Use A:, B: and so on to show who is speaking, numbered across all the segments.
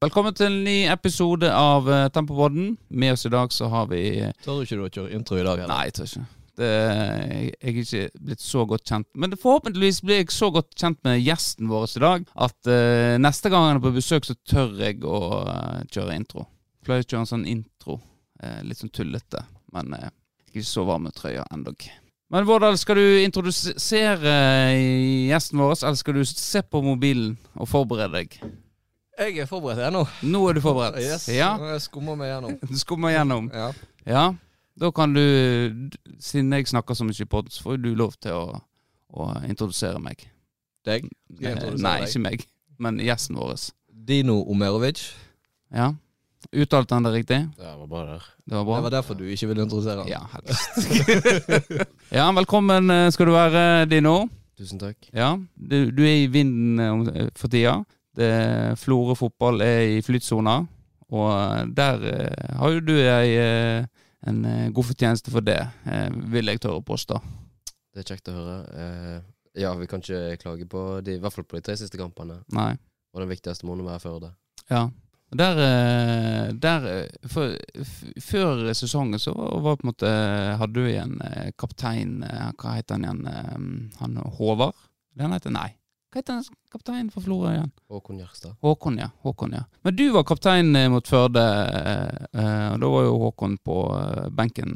A: Velkommen til en ny episode av uh, Tempopodden. Med oss i dag så har vi
B: Tør du ikke du å kjøre intro i dag? Eller?
A: Nei, jeg tør ikke. Det, jeg, jeg er ikke blitt så godt kjent Men forhåpentligvis blir jeg så godt kjent med gjesten vår i dag at uh, neste gang han er på besøk, så tør jeg å uh, kjøre intro. Pleier å kjøre en sånn intro. Litt sånn tullete. Men jeg er ikke så varm med trøya endog. Men Vårdal, skal du introdusere gjesten vår, eller skal du se på mobilen og forberede deg?
B: Jeg er forberedt, ennå. nå.
A: Er du forberedt?
B: Yes,
A: Ja,
B: Jeg skummer meg gjennom.
A: Du skummer gjennom.
B: Ja.
A: Ja, da kan du, siden jeg snakker så mye det, så får du lov til å, å introdusere meg.
B: Deg?
A: Nei,
B: deg?
A: ikke meg, men gjesten vår.
B: Dino Omerovic.
A: Ja. Uttalte han det riktig?
C: Det var bra der.
A: Det var
B: Det var derfor du ikke ville introdusere han.
A: Ja, helst. ja, velkommen eh, skal du være, Dino.
C: Tusen takk.
A: Ja, du, du er i vinden eh, for tida. Det, Florø fotball er i flytsona, og eh, der eh, har jo du ei, eh, en god fortjeneste for det, vil jeg tørre å påstå.
C: Det er kjekt å høre. Ja, vi kan ikke klage på de, i hvert fall på de tre siste kampene.
A: Nei.
C: Og den viktigste må nå være Førde.
A: Ja. Der, der for, Før sesongen så var på en måte Hadde du igjen kaptein Hva heter han igjen? Han Håvard? Det han heter? Nei. Hva heter han kapteinen for Florø igjen?
C: Håkon Gjerstad.
A: Håkon, ja. Håkon, ja. Men du var kaptein eh, mot Førde, eh, eh, og da var jo Håkon på benken.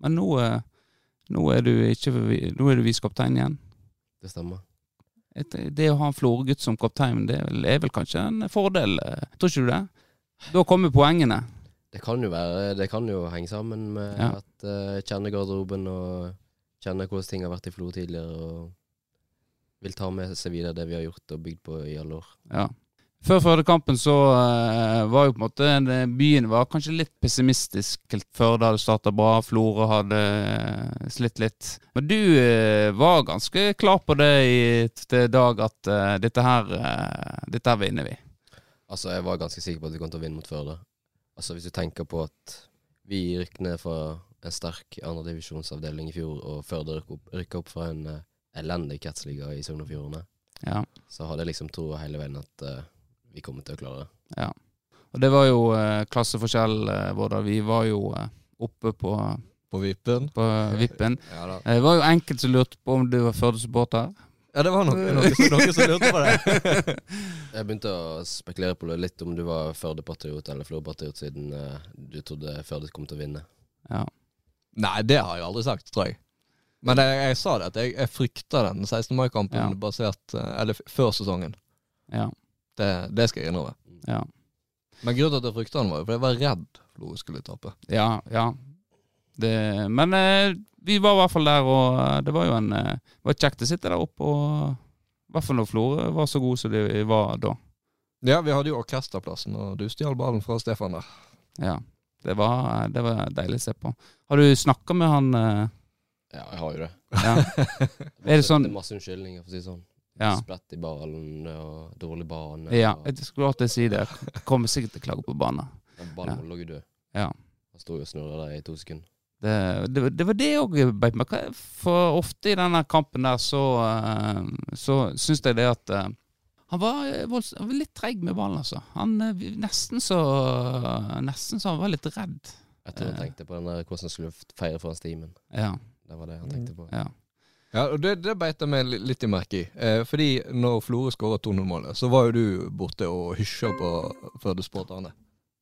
A: Men nå, nå er du ikke Nå er du visekaptein igjen.
C: Det stemmer.
A: Et, det å ha en Florø-gutt som kaptein, det er vel, er vel kanskje en fordel? Tror ikke du det? Da kommer poengene.
C: Det kan jo være Det kan jo henge sammen med
A: Ja.
C: at uh, kjenner garderoben og kjenner hvordan ting har vært i Flo tidligere, og vil ta med seg videre det vi har gjort og bygd på i alle år.
A: Ja. Før Førde-kampen så uh, var jo på en måte eh, byen var kanskje litt pessimistisk. Førde hadde starta bra, Florø hadde eh, slitt litt. Men du uh, var ganske klar på det i, til dag at uh, dette her Dette her vinner vi.
C: Altså, jeg var ganske sikker på at vi kom til å vinne mot Førde. Altså, hvis du tenker på at vi rykket ned fra en sterk andredivisjonsavdeling i fjor, og Førde rykka opp, opp fra en elendig kretsliga i Sogn og Fjordane,
A: Ja.
C: så hadde jeg liksom troa hele veien at uh, vi kommer til å klare det.
A: Og det var jo uh, klasseforskjell, uh, Vårdal. Vi var jo uh, oppe på,
B: På vippen.
A: på vippen.
B: Ja da.
A: Det var jo enkelte som lurte på om du var Førde-supporter.
B: Ja, det var noe, noe, noe som lurte på det.
C: Jeg begynte å spekulere på det litt om du var Førde-patriot eller Florø-patriot, siden du trodde Førde kom til å vinne.
A: Ja.
B: Nei, det har jeg aldri sagt, tror jeg. Men jeg, jeg sa det, at jeg, jeg frykter den 16. mai-kampen
A: Ja.
B: basert eh, Eller før sesongen.
A: Ja.
B: Det, det skal jeg innrømme.
A: Ja.
B: Men grunnen til at jeg frykta den, var jo fordi jeg var redd Florø skulle tape.
A: Ja, ja. Det, men eh, vi var i hvert fall der, og eh, det var jo en eh, var kjekt å sitte der oppe. Og, I hvert fall når Florø var så god som de var da.
B: Ja, vi hadde jo orkesterplassen, og du stjal ballen fra Stefan der.
A: Ja, Det var, det var deilig å se på. Har du snakka med han eh,
C: Ja, jeg har jo det.
A: Ja. Er det sånn-
C: Det er masse unnskyldninger, for å si det sånn.
A: Ja.
C: Splett i ballen og dårlig bane.
A: ja
C: og,
A: jeg skulle alltid si det. Jeg kommer sikkert til å klage på banen.
C: og ballen lå jo død.
A: Ja.
C: Han sto jo og snurra der i to sekunder.
A: Det, det, det var det òg beit meg. For ofte i denne kampen der så, uh, så syns jeg det at eh, han var, eh, volds- han var litt treig med ballen, altså. Han eh, nesten så Nesten så han var litt redd.
C: Jeg tror han
A: Eh.
C: tenkte på den der, hvordan han skulle feire foran stimen.
A: Ja.
C: Det var det han tenkte på.
A: ja.
B: Ja, og det, det beit jeg meg litt i merke i. Eh, fordi når Florø skåra 2-0-målet, så var jo du borte og hysja på Førde-supporterne.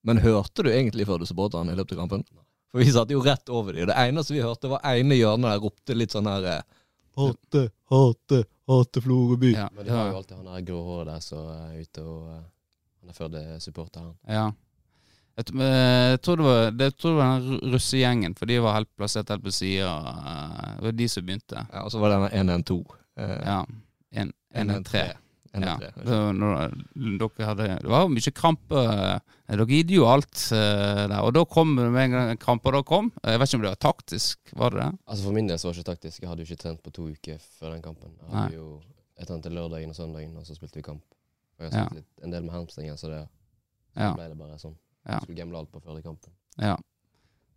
B: Men hørte du egentlig Førde-supporterne i løpet av kampen? For vi satt jo rett over dem. Det eneste vi hørte, var ene hjørnet der ropte litt sånn her eh, Hate, hate, hate Florø by.
A: ja.
C: Men de har jo alltid han der grå håret der som er ute og eh, Han er Førde-supporter, han.
A: ja. Jeg, jeg tror det var, det, jeg tror det var den russegjengen, for de var helt plassert helt på sida. Det var de som begynte.
B: Ja, og så var det denne 1-1-2. Eh,
A: Ja. 1-3.
B: 1-1-3.
A: Ja, det, var når, dere hadde, det var jo mye krampe. Dere gidde jo alt eh, der. Og da kom det med en gang krampa da kom. Jeg vet ikke om det var taktisk, var det det?
C: Altså For min del så var det ikke taktisk. Jeg hadde jo ikke trent på to uker før den kampen. Jeg hadde
A: Nei.
C: jo Jeg trente lørdagen og søndagen, og så spilte vi kamp. Og jeg har spilt litt, en del med hamstringen, så det så
A: Ja.
C: ble det bare sånn.
A: Ja.
C: Skulle gamble alt på Førde-kampen.
A: ja.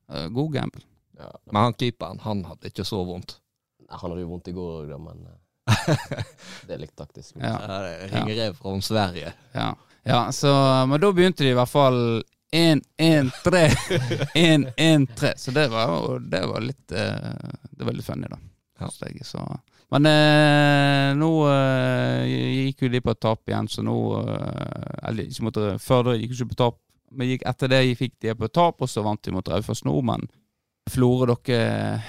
A: Eh, God gamble.
C: Ja,
B: Men han keeperen, han hadde ikke så vondt.
C: Nei, han hadde jo vondt i går òg, da, men eh, Det er litt taktisk.
A: Ja.
B: Ja, er Ringerev fra Sverige.
A: Ja. ja, så Men da begynte de i hvert fall 1-1-3. 1-1-3. Så det var, det var litt eh, Det var litt funny, da.
B: Ja.
A: så. Men eh, nå eh, gikk jo de på et tap igjen, så nå eh, Eller ikke måtte, før da gikk jo ikke på tap, men gikk etter det fikk de på tap, og så vant de mot Raufoss nå. Men Florø, dere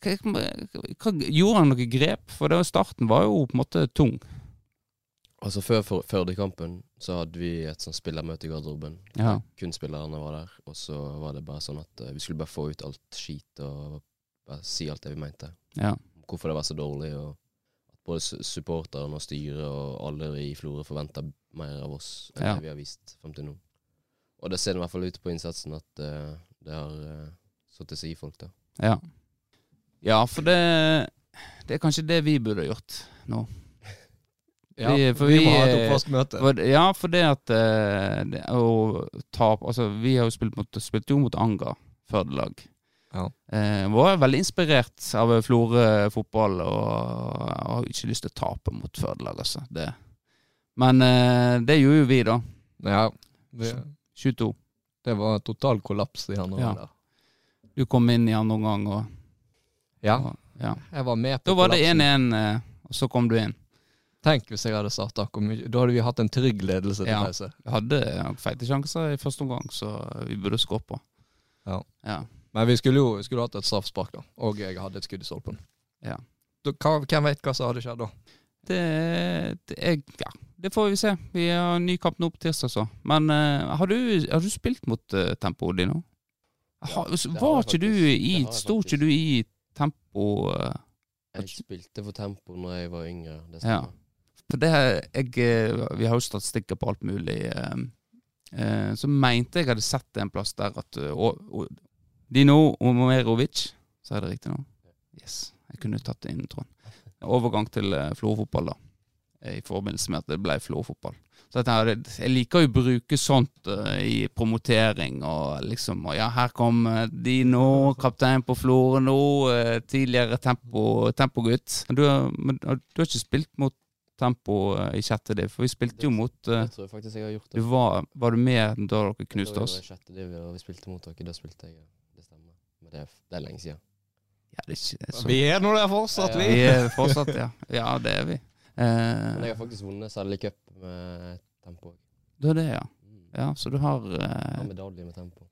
A: hva, hva, Gjorde han noe grep? For det, starten var jo på en måte tung.
C: Altså Før Førde-kampen så hadde vi et sånn spillermøte i garderoben.
A: Ja.
C: Kun spillerne var der. Og så var det bare sånn at eh, vi skulle bare få ut alt skit og bare si alt det vi mente.
A: Ja.
C: Hvorfor det var så dårlig, og at både su- supporterne og styret og alle i Florø forventa mer av oss enn
A: Ja.
C: det vi har vist frem til nå. Og det ser i hvert fall ut på innsatsen at uh, det har uh, satt seg i folk, da.
A: Ja. ja, for det Det er kanskje det vi burde gjort nå.
B: Ja,
A: Vi- for
B: vi,
A: vi,
B: må ha et
A: eh,
B: oppvaskmøte.
A: Ja, for det at det, å tape Altså, vi har jo spilt, mot, spilt jo mot Anga Førde-lag.
B: Ja.
A: Eh, var veldig inspirert av Florø fotball og har ikke lyst til å tape mot Førdelag, altså. Det. Men eh, det gjorde jo vi, da.
B: Ja, vi,
A: 22.
B: det var total kollaps i andre
A: Ja.
B: der.
A: Du kom inn i andre omgang, og,
B: Ja,
A: og ja.
B: jeg var med på
A: Da var det 1-1, eh, og så kom du inn.
B: Tenk hvis jeg hadde starta. Da hadde vi hatt en trygg ledelse til
A: Ja.
B: pause.
A: Vi hadde feite sjanser i første omgang, så vi burde skåret på.
B: Ja.
A: ja.
B: Men vi skulle jo vi skulle hatt et straffespark, da. Og jeg hadde et skudd i stolpen.
A: Ja.
B: Da, hvem vet hva som hadde skjedd da?
A: Det, det er, ja, det får vi se. Vi har en ny kamp nå på tirsdag, så. Men uh, har, du, har du spilt mot uh, tempoet ditt nå? Har- var ikke du i Sto ikke du i tempo uh,
C: Jeg spilte for Tempo når jeg var yngre. Det
A: Ja. For det jeg, eh, Vi har jo statistikker på alt mulig. Uh, eh, så mente jeg hadde sett en plass der at eh, Dino Omerovic, sa jeg det riktig nå? Yes. Jeg kunne tatt det inn, tror jeg. Overgang til Florø-fotball, da. Eh, I forbindelse med at det ble Florø-fotball. Så jeg, tenker, jeg liker jo å bruke sånt uh, i promotering og liksom og Ja, her kom de nå, kaptein på Florø nå. uh, tidligere tempo, tempogutt. Men du, har- men du har ikke spilt mot tempo uh, i sjette div, for vi spilte jo mot
C: Det tror jeg faktisk jeg har gjort.
A: du var, var du med da dere knuste
C: oss?
A: oss?
C: var jeg i div, og vi spilte mot dere. Da spilte jeg, ja. Det stemmer. Men det er, det er lenge siden.
A: Ja, det er ikke så
B: Vi er nå der fortsatt,
C: Ja,
B: vi.
A: Vi er fortsatt, ja. Ja, det er vi.
C: Men jeg
A: Eh,
C: har faktisk vunnet Sally Cup med Tempo.
A: du har det, ja.
C: Mm.
A: Ja, Så du har eh,
C: medalje med Tempo.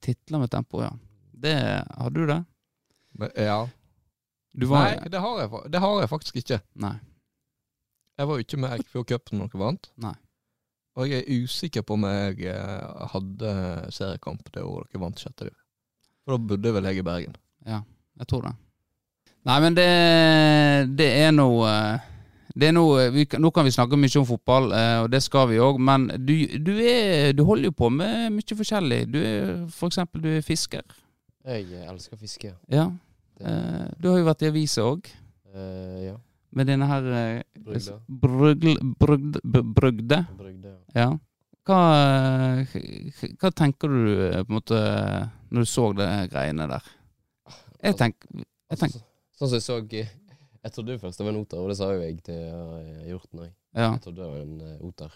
A: titler med tempo, ja. Det, har du det?
B: Men, ja.
A: Du var
B: Nei, det har, jeg, det har jeg faktisk ikke.
A: Nei.
B: Jeg var jo ikke med Eikfjord Cup når dere vant.
A: Nei.
B: Og jeg er usikker på om jeg eh, hadde seriekamp det året dere vant sjette div. For da bodde vel jeg i Bergen.
A: Ja, jeg tror det. Nei, men det, det er noe eh, det er noe, vi, Nå kan vi snakke mye om fotball, eh, og det skal vi òg, men du, du, er, du holder jo på med mye forskjellig. Du er for eksempel du er fisker.
C: Jeg eh, elsker fiske.
A: Ja. Eh, du har jo vært i avisa òg,
C: eh, ja.
A: med denne her eh. Brugl, brugde. b- brugde.
C: Brygde. ja.
A: Ja. Hva, eh, hva tenker du eh, på en måte når du så de greiene der? Jeg tenker, jeg tenker
C: Altså, sånn som jeg så eh, Jeg trodde jo først det var en oter, og det sa jo jeg til uh, hjorten òg.
A: Ja.
C: Jeg trodde det var en eh, oter.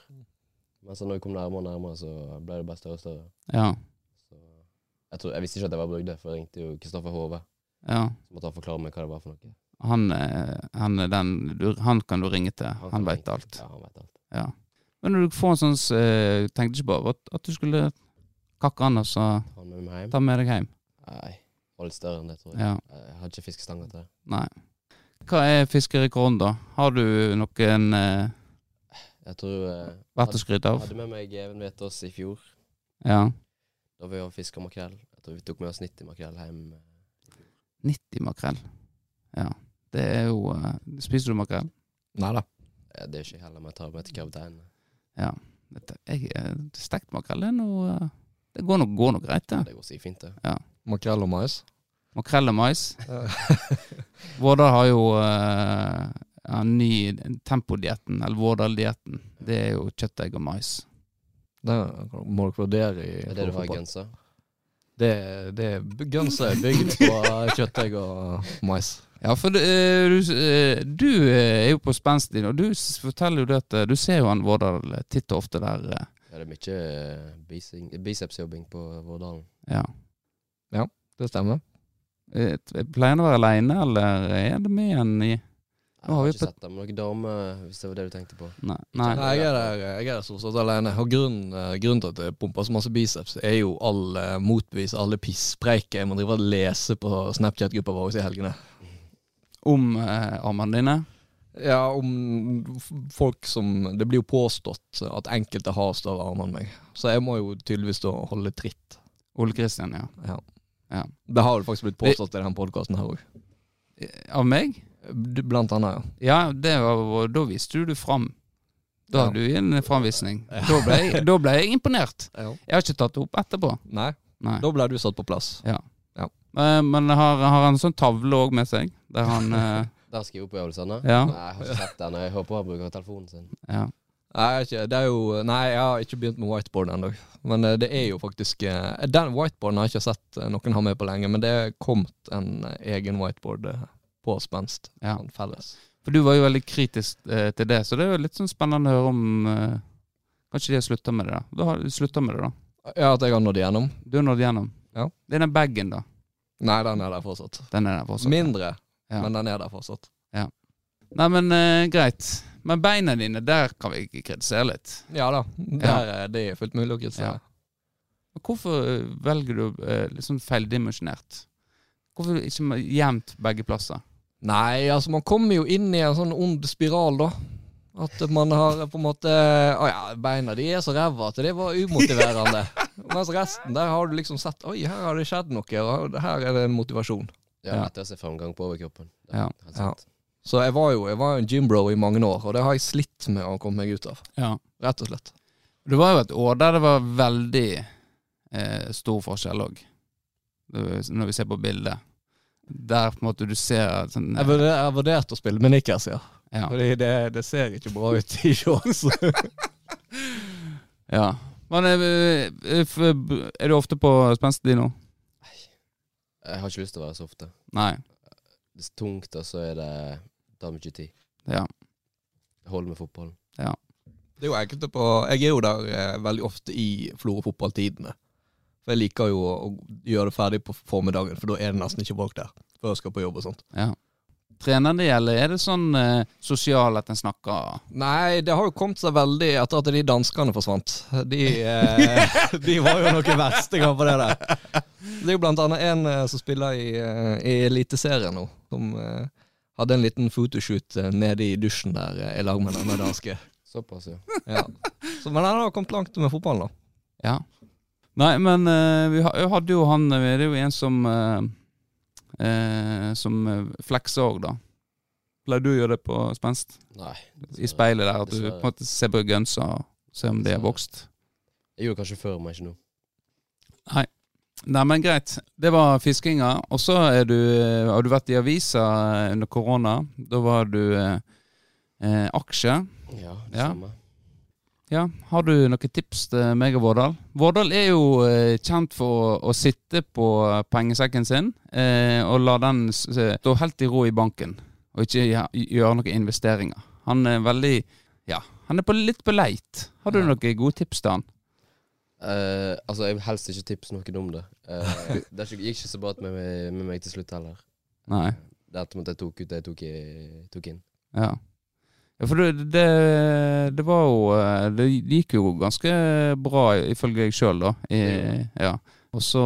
C: Men så når jeg kom nærmere og nærmere, så ble det bare større og større.
A: Ja.
C: Så jeg, trodde, jeg visste ikke at jeg var brygde, for jeg ringte jo Kristoffer Hove.
A: ja.
C: Så måtte han forklare meg hva det var for noe.
A: Han, eh, han, den, du, han kan du ringe til. Han,
C: han
A: veit alt.
C: Ja, han vet alt.
A: Ja. Men når du får en sånn eh, Tenkte ikke bare at, at du skulle kakke han og så
C: Ta med
A: ta med deg hjem?
C: Nei, var litt større enn det, tror jeg.
A: Ja.
C: Jeg hadde ikke fiskestanger til det.
A: Nei. Hva er fiskerekorden, da? Har du noen eh,
C: Jeg tror eh,
A: vært å skryte av?
C: hadde med meg Even Vetås i fjor.
A: Ja.
C: Da vi var fiska makrell. Jeg tror vi tok med oss 90 makrell hjem.
A: 90 makrell. Ja. Det er jo eh, Spiser du makrell?
B: Nei da.
C: Ja, Det er ikke heller, men jeg tar med til kapteinen.
A: Ja. Jeg, eh, stekt makrell er noe eh, Det går nok, går nok greit, det.
C: Det går si fint, det.
B: Makrell og mais.
A: Makrell og mais. Vårdal har jo uh, en ny tempodietten, eller Vårdal-dietten. Det er jo kjøttdeig og mais.
B: Det må dere vurdere i
C: er det du har i genser.
B: Det, det er bygd på kjøttdeig og mais.
A: Ja, for du, eh, du, eh, du eh, er jo på spensten, og du forteller jo det at eh, du ser jo han Vårdal eh, titt og ofte der. eh,
C: Ja, det er mye eh, bising- bicepsjobbing på Vårdalen.
A: Ja.
B: Det stemmer.
A: Pleier han å være aleine, eller er det med en i
C: Jeg
A: Nå har
C: har ikke sett dem. Noen dame, hvis det var det du tenkte på.
A: Nei. Nei.
B: Nei, jeg er der, jeg er der stort sett alene. Og grunnen, eh, grunnen til at jeg pumper så masse biceps, er jo all uh, motbevis, alle pisspreiket jeg må drive og lese på Snapchat-gruppa vår i helgene.
A: Om eh, armene dine?
B: Ja, om folk som Det blir jo påstått at enkelte har større armer enn meg. Så jeg må jo tydeligvis da holde tritt.
A: Ole Kristian, ja.
B: Ja.
A: Ja.
B: Det har jo faktisk blitt påstått i denne podkasten her òg.
A: Eh, Av meg?
B: Blant annet, ja.
A: Ja, det var, da viste du det fram. Da
B: Ja.
A: hadde du en framvisning. Da, ble jeg, da ble jeg imponert.
B: ja.
A: Jeg har ikke tatt det opp etterpå.
B: Nei,
A: Nei.
B: da ble du satt på plass.
A: Eh, Men har, har han en sånn tavle òg med seg? Der han eh,
C: Der skriver oppøvelsene?
A: Ja.
C: Nei, jeg har ikke sett den. Jeg håper han bruker telefonen sin.
A: ja.
B: Nei, jeg, det er jo, nei, jeg har ikke begynt med whiteboard ennå. Men eh, det er jo faktisk eh, Den whiteboarden har jeg ikke sett eh, noen ha med på lenge, men det er kommet en egen whiteboard på spenst.
A: Ja.
B: Sånn felles.
A: For du var jo veldig kritisk eh, til det, så det er jo litt sånn spennende å høre om eh, Kanskje de har slutta med det, da. Du har slutta med det, da.
B: Ja, at jeg har nådd igjennom?
A: Du har nådd gjennom.
B: Ja.
A: Det er den bagen, da.
B: Nei, den er der fortsatt.
A: Den er der fortsatt.
B: Mindre,
A: Ja.
B: men den er der fortsatt.
A: Nei, men eh, greit. Men beina dine, der kan vi kritisere litt.
B: Ja da, der, er det er fullt mulig å kritisere.
A: Men Hvorfor eh, velger du eh, sånn feildimensjonert? Hvorfor ikke jevnt begge plasser?
B: Nei, altså man kommer jo inn i en sånn ond spiral, da. At man har på en måte Å ja, beina de er så ræva at det var umotiverende. Mens resten, der har du liksom sett Oi, her har det skjedd noe, og her er det en motivasjon.
C: Ja,
A: Ja.
C: lettere å se framgang på overkroppen. Det
A: Ja.
C: Er.
B: Så jeg var jo jeg var en gymbro i mange år, og det har jeg slitt med å komme meg ut av.
A: Ja.
B: Rett og slett.
A: Det var jo et år der det var veldig eh, stor forskjell òg. Når vi ser på bildet. Der på en måte du ser sånn,
B: Jeg jeg har vurdert å spille med nikkers, ja.
A: ja.
B: Fordi det, det ser ikke bra ut i shorts.
A: ja. Men eh, eh, er du ofte på spensten din nå?
C: Jeg har ikke lyst til å være så ofte.
A: Nei.
C: Det er tungt, og så er det tar mye tid.
A: Ja.
C: Holder med fotballen.
B: Det er jo enkelte på Jeg er jo der eh, veldig ofte i Florø-fotballtidene. For jeg liker jo å, å gjøre det ferdig på formiddagen, for da er det nesten ikke folk der. Før jeg skal på jobb og sånt.
A: ja. Trener det, eller er det sånn eh, sosial at en snakker
B: Nei, det har jo kommet seg veldig etter at de danskene forsvant. De, eh, de var jo noen verstinger på det der. Det er jo blant annet en eh, som spiller i, eh, i Eliteserien nå, som eh, hadde en liten photoshoot eh, nede i dusjen der eh, i lag med denne danske.
C: Såpass, ja.
B: Ja. Så, men han har kommet langt med fotballen, da.
A: Ja. Nei, men uh, vi hadde jo han Det er jo en som uh, uh, Som flekser òg, da. Pleier du å gjøre det på spenst?
C: Nei.
A: I speilet der, at du på en måte ser på gønsa og ser om det er vokst?
C: Jeg gjorde kanskje før, men ikke nå.
A: Nei, men greit. Det var fiskinga. Og så du, eh, har du vært i avisa under korona. Da var du eh, eh, aksje.
C: Ja, det
A: Ja.
C: samme.
A: Ja, Har du noen tips til meg og Vårdal? Vårdal er jo eh, kjent for å, å sitte på pengesekken sin eh, og la den stå helt i ro i banken, og ikke gjøre noen investeringer. Han er veldig Ja, han er på, litt på leit. Har du
B: Ja.
A: noen gode tips til han?
C: Eh, altså, jeg vil helst ikke tipse noen om det. Uh, det gikk ikke så bra med, med meg til slutt heller.
A: Nei.
C: Det at jeg tok ut det jeg tok, i, tok inn.
A: Ja. ja for det, det, det var jo eh, Det gikk jo ganske bra, ifølge jeg sjøl, da. I, ja. Og så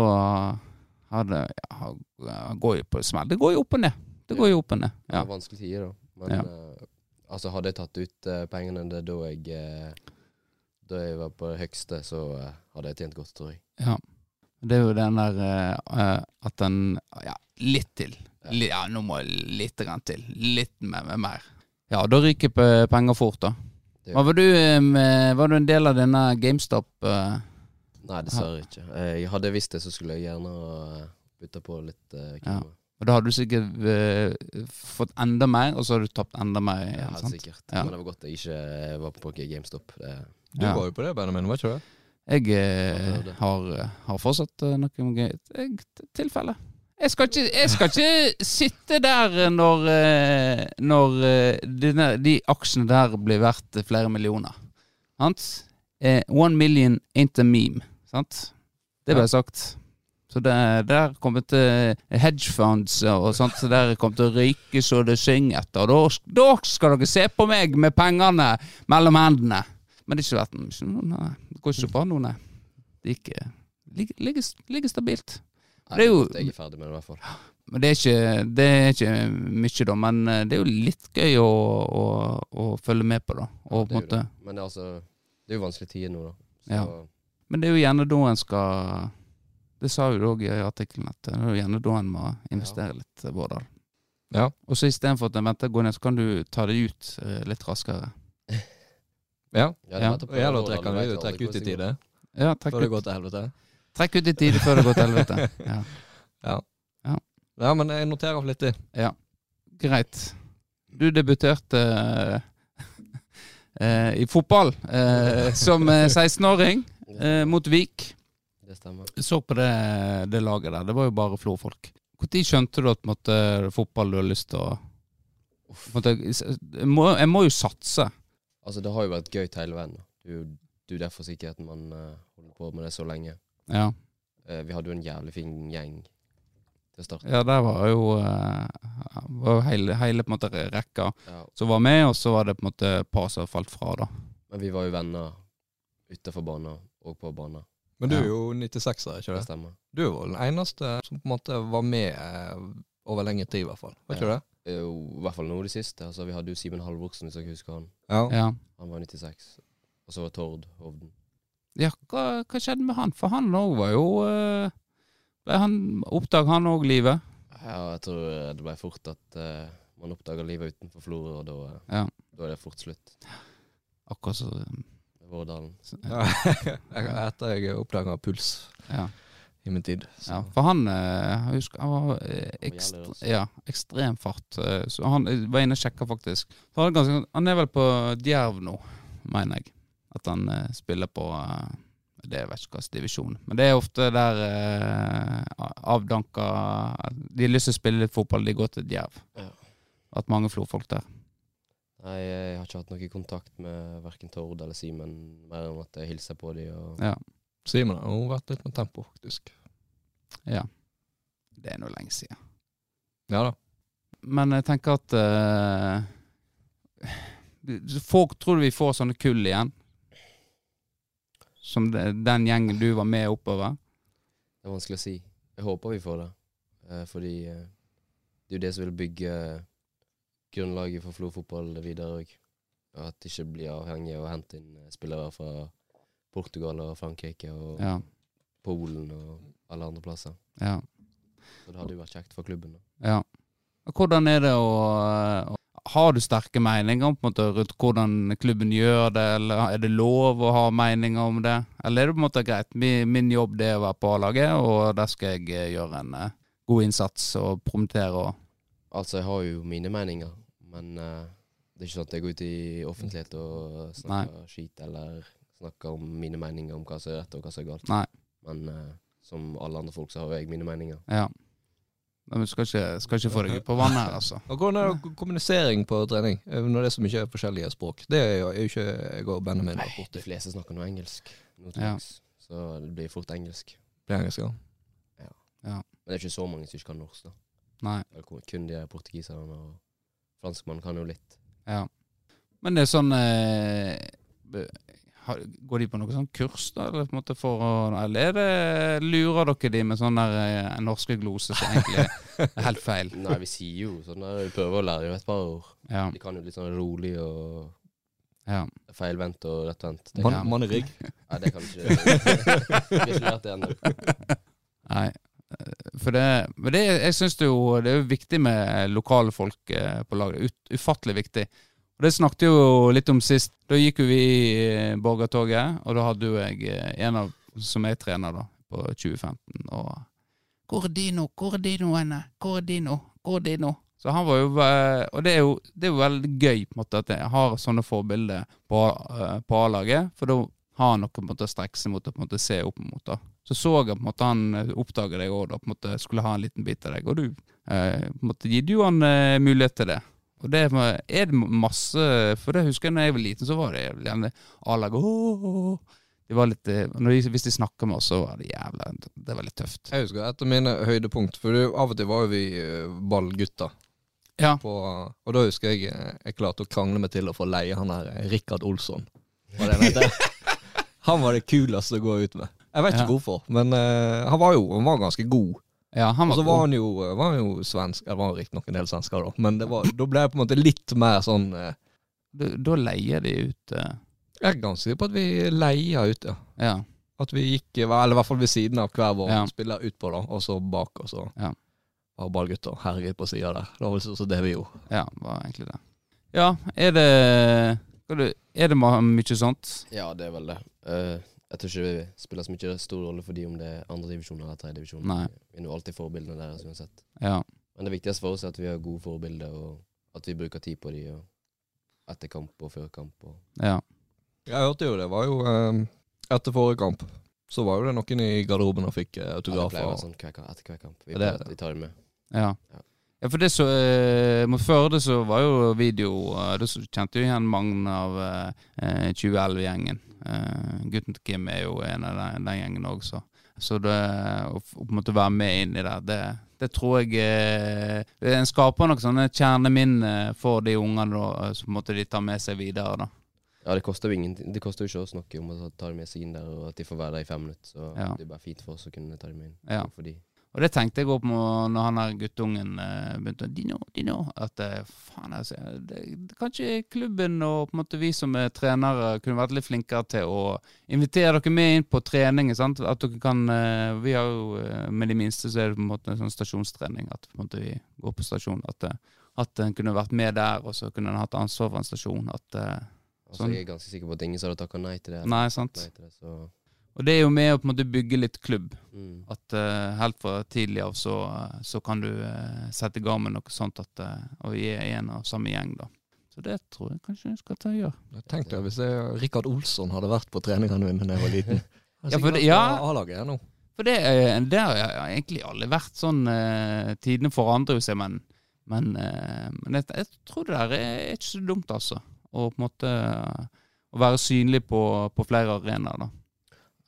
A: hadde ja, går jo på smell. Det går jo opp og ned. Det går jo opp og ned.
C: Det var vanskelige tider, da. Men
A: Ja.
C: uh, altså, hadde jeg tatt ut pengene det er da jeg Da jeg var på det høyeste, så uh, hadde jeg tjent godt, tror jeg.
A: ja. Det er jo den der eh, at den Ja, litt til.
C: Ja.
A: Ja, nå må jeg litt grann til. Litt mer. mer- mer. Ja, da ryker penger fort, da.
C: Det-
A: var du med, Var du en del av denne GameStop? Uh,
C: Nei, dessverre ikke. Jeg hadde visst det, så skulle jeg gjerne ha bytta på litt uh,
A: Ja. Og da hadde du sikkert uh, fått enda mer, og så hadde du tapt enda mer.
C: Ja,
A: sant?
C: sikkert.
A: Ja.
C: Men det var godt jeg ikke var på GameStop. Det,
B: Du
A: Ja.
B: var jo på det, Benjamin, var ikke det?
A: Jeg eh,
C: er det.
A: har, har fortsatt uh, noe jeg- tilfelle. Jeg skal ikke, jeg skal ikke sitte der når, eh, når de, de aksjene der blir verdt flere millioner. Sant? Eh, one million ain't a meme. Sant? Det ble sagt. Så det, der kommer til hedgefunds og sånt, så der kommer til å ryke så det synger etter. Og da, da skal dere se på meg med pengene mellom hendene. Men det har ikke vært ikke noe, nei. Det går ikke så bra nå, nei. Det gikk, eh, ligger, ligger, ligger stabilt.
C: Nei,
A: Det er jo-
C: Jeg er ferdig med det, i hvert fall.
A: Men det er ikke, det er ikke mye, da. Men eh, det er jo litt gøy å, å, å følge med på, da. Og
C: det
A: på måte,
C: det. Men det er, altså, det er jo vanskelig tid nå, da. Så
A: Ja. Men det er jo gjerne da en skal Det sa jo du òg i artikkelen, at det er jo gjerne da en må investere litt, Bårdal. Vårdal.
B: Ja.
A: Og så istedenfor at en venter går ned, så kan du ta det ut eh, litt raskere.
B: Ja.
C: ja,
A: Ja.
B: Og gjelder å trekke,
C: du ut,
B: trekke ut i tide
A: Ja, trekk
B: før det går til helvete.
A: trekk ut i tide før det går til helvete. Ja.
B: Ja, men jeg noterer flittig.
A: Greit. Du debuterte uh, i fotball uh, som eh, 16-åring
C: går.
A: eh, mot Vik.
C: Det stemmer.
A: Jeg så på det, det laget der. Det var jo bare florfolk. Når skjønte du at måtte, fotball du har lyst til å måtte, jeg, må, jeg må jo satse.
C: Altså, det har jo vært gøy hele veien. Det er jo det er derfor sikkert man uh, holder på med det så lenge.
A: Ja,
C: Uh, vi hadde jo en jævlig fin gjeng til å starte.
A: ja der var jo, uh, var jo hele, hele på en måte rekka
C: Ja.
A: som var med, og så var det på en måte et par som falt fra, da.
C: Men vi var jo venner utenfor banen og på banen.
B: Men du er jo 96-er, ikke
C: Det
B: det?
C: stemmer.
B: Du er vel den eneste som på en måte var med over lengre tid, i hvert fall. Var ikke
C: Ja.
B: det?
C: Jo I hvert fall nå det siste. Altså, vi hadde jo Simen Halvorsen, hvis dere husker han.
B: Ja.
A: Ja,
C: Han var 96. Og så var Tord Hovden.
A: ja hva, hva skjedde med han? For han òg var jo uh, ble han Oppdag han òg livet?
C: Ja, jeg tror eh, det ble fort at uh, man oppdaga livet utenfor Florø, og da, eh,
A: Ja.
C: da er det fort slutt.
A: Akkurat så
C: Vårdalen.
B: Ja. Etter jeg oppdaga puls
A: Ja.
B: I min tid. Så.
A: Ja, for han eh, jeg husker, han var eh, ekstre, ja, ekstrem fart. eh, Så han var inne og sjekka, faktisk. Han, er ganske, han er vel på Djerv nå, mener jeg. At han spiller på Det vet ikke hva slags divisjon. Men det er ofte der eh, avdanka De har lyst til å spille litt fotball, de går til Djerv.
C: Ja.
A: At mange florfolk der.
C: Nei, jeg har ikke hatt noe kontakt med verken Tord eller Simen, mer enn at jeg hilser på dem. Og
A: Ja.
B: Simen har jo vært litt med tempo, faktisk.
A: ja. Det er nå lenge siden.
B: Ja da.
A: Men jeg tenker at uh, Folk tror du vi får sånne kull igjen? Som de, den gjengen du var med oppover?
C: det er vanskelig å si. Jeg håper vi får det. Eh, fordi eh, det er jo det som vil bygge grunnlaget for Flo-fotball videre òg. At det ikke blir avhengig av å hente inn spillere fra Portugal og Frankrike og
A: Ja.
C: Polen og alle andre plasser.
A: ja,
C: Så det hadde jo vært kjekt for klubben. da.
A: ja. Hvordan er det å, å Har du sterke meninger på en måte rundt hvordan klubben gjør det, eller er det lov å ha meninger om det? Eller er det på en måte greit, min, min jobb det er å være på A-laget, og der skal jeg eh, gjøre en uh, god innsats og promotere og
C: Altså, jeg har jo mine meninger, men uh, det er ikke sånn at jeg går ut i offentlighet og snakker skit eller snakker om mine meninger om hva som er rett og hva som er galt.
A: Nei.
C: Men eh, som alle andre folk så har jo jeg mine meninger.
A: Ja. Men du skal ikke, skal ikke få deg ut på vannet her, altså.
B: Og Hvordan er det kommunisering på trening, eh, når det er så mye forskjellige språk? Det er jo er jo ikke jeg og Benjamin borti.
C: De fleste snakker nå engelsk nå til
A: Ja.
C: dags, så det blir fort engelsk.
B: Blir engelsk, ja. Ja.
C: Men det er ikke så mange som ikke kan norsk, da.
A: Nei.
C: Det er kun- kun de portugiserne og franskmannen kan jo litt.
A: Ja. Men det er sånn eh, Går de på noe sånn kurs, da? Eller, på en måte for å, eller er det, lurer dere de med sånn der eh, norske glose som egentlig er helt feil?
C: Nei, vi sier jo sånn der, vi prøver å lære jo et par ord.
A: Ja.
C: De kan jo litt sånn rolig og
A: ja.
C: feilvendt og rettvendt. Man,
B: Man,
A: er
B: rygg?
C: Nei, det kan du ikke. Vi har ikke lært det ennå.
A: Nei. eh, For det, men det jeg synes det, jo, det er jo viktig med lokale folk eh, på laget. Ut, ufattelig viktig. Og Det snakket jo litt om sist. Da gikk jo vi i eh, Borgertoget, og da hadde jo jeg eh, en av som er trener da, på 2015. Og Hvor er Dino? Hvor er Dino henne? Hvor er Dino? Hvor er Dino? Så han var jo Og det er jo, det er jo veldig gøy på en måte at jeg har sånne forbilder på, eh, på A-laget. For da har han noe på en måte å strekke seg mot og på en måte se opp mot. da. Så så jeg på en måte han oppdaget deg òg, på en måte skulle ha en liten bit av deg. Og du eh, på en måte gitt jo han eh, mulighet til det. Og det er det masse For det husker jeg da jeg var liten, så var det gjerne A-lag. Det var litt eh, når de, Hvis de snakka med oss, så var det jævla Det var litt tøft.
B: Jeg husker et av mine høydepunkt, for av og til var jo vi eh, ballgutter.
A: Ja.
B: På, og da husker jeg eh, jeg klarte å krangle meg til å få leie han eh, Rikard Olsson. Var han var det kuleste å gå ut med. Jeg vet ikke
A: Ja.
B: hvorfor, men uh, han var jo han var ganske god.
A: Ja, han
B: Og så var han jo, var han jo svensk, eller var han riktignok en del svensker, da. Men det var, da ble jeg på en måte litt mer sånn eh,
A: Da, da leier de ut eh,
B: Jeg er ganske sikker på at vi leier ut, ja.
A: Ja.
B: At vi gikk, eller i hvert fall ved siden av hver vår
A: Ja.
B: spiller utpå, da. Og så bak, og så
A: Ja.
B: var ballgutter herjet på sida der. Det var vel så det vi gjorde.
A: Ja, var egentlig det. Ja, er det Er det mye sånt?
C: Ja, det er vel det. Eh, jeg tror ikke det spiller så mye stor rolle for de om det er andredivisjon eller tredjedivisjon. Vi er jo alltid forbildene deres uansett.
A: Ja.
C: Men det viktigste for oss er at vi har gode forbilder, og at vi bruker tid på de og etter kamp og før kamp. Og
A: ja.
B: Jeg hørte jo det var jo eh, etter forrige kamp. Så var jo det noen i garderoben og fikk autografer.
C: ja, det pleier å være sånn hver, etter hver kamp. Vi,
B: det det.
C: vi tar det med.
A: Ja.
C: Ja.
A: Ja, for det så eh, Mot Førde så var jo video eh, Da kjente jo igjen mange av eh, 2011-gjengen. Eh, gutten til Kim er jo en av den, den gjengen òg, så. Så det å å på en måte være med inn i det, det, det tror jeg eh, En skaper nok sånne kjerneminner for de ungene da, som måtte de tar med seg videre. da.
C: Ja, det koster jo ingenting. Det koster jo ikke oss noe om å ta det med seg inn der, og at de får være der i fem minutter. Så
A: Ja.
C: det er bare fint for oss å kunne ta det med inn.
A: Ja.
C: For de.
A: Og det tenkte jeg òg på når han her guttungen eh, begynte å Dino, Dino. At eh, faen, altså, det, kanskje klubben og på en måte vi som er trenere kunne vært litt flinkere til å invitere dere med inn på trening. Sant? At dere kan eh, Vi har jo med de minste så er det på en måte en sånn stasjonstrening. At på en måte vi går på stasjon. At, at en kunne vært med der, og så kunne en hatt ansvar for en stasjon. At, sånn.
C: Altså,
A: Sånn.
C: Jeg er ganske sikker på at ingen hadde takka nei til det.
A: nei, sant.
C: Nei til det, så
A: Og det er jo med å på en måte bygge litt klubb.
C: mm.
A: At uh, helt fra tidlig av så, så kan du uh, sette i gang med noe sånt at, uh, og gi en av samme gjeng, da. Så det tror jeg kanskje jeg skal ta og gjøre.
B: Tenk deg hvis jeg, Rikard Olsson hadde vært på treningene mine da jeg var liten.
A: Ja, for det- ja.
B: A-laget nå.
A: For det, det har jeg- egentlig aldri vært sånn uh, Tidene forandrer jo seg, men, men, men jeg, jeg tror det der er ikke så dumt, altså. Å på en måte å være synlig på, på flere arenaer, da.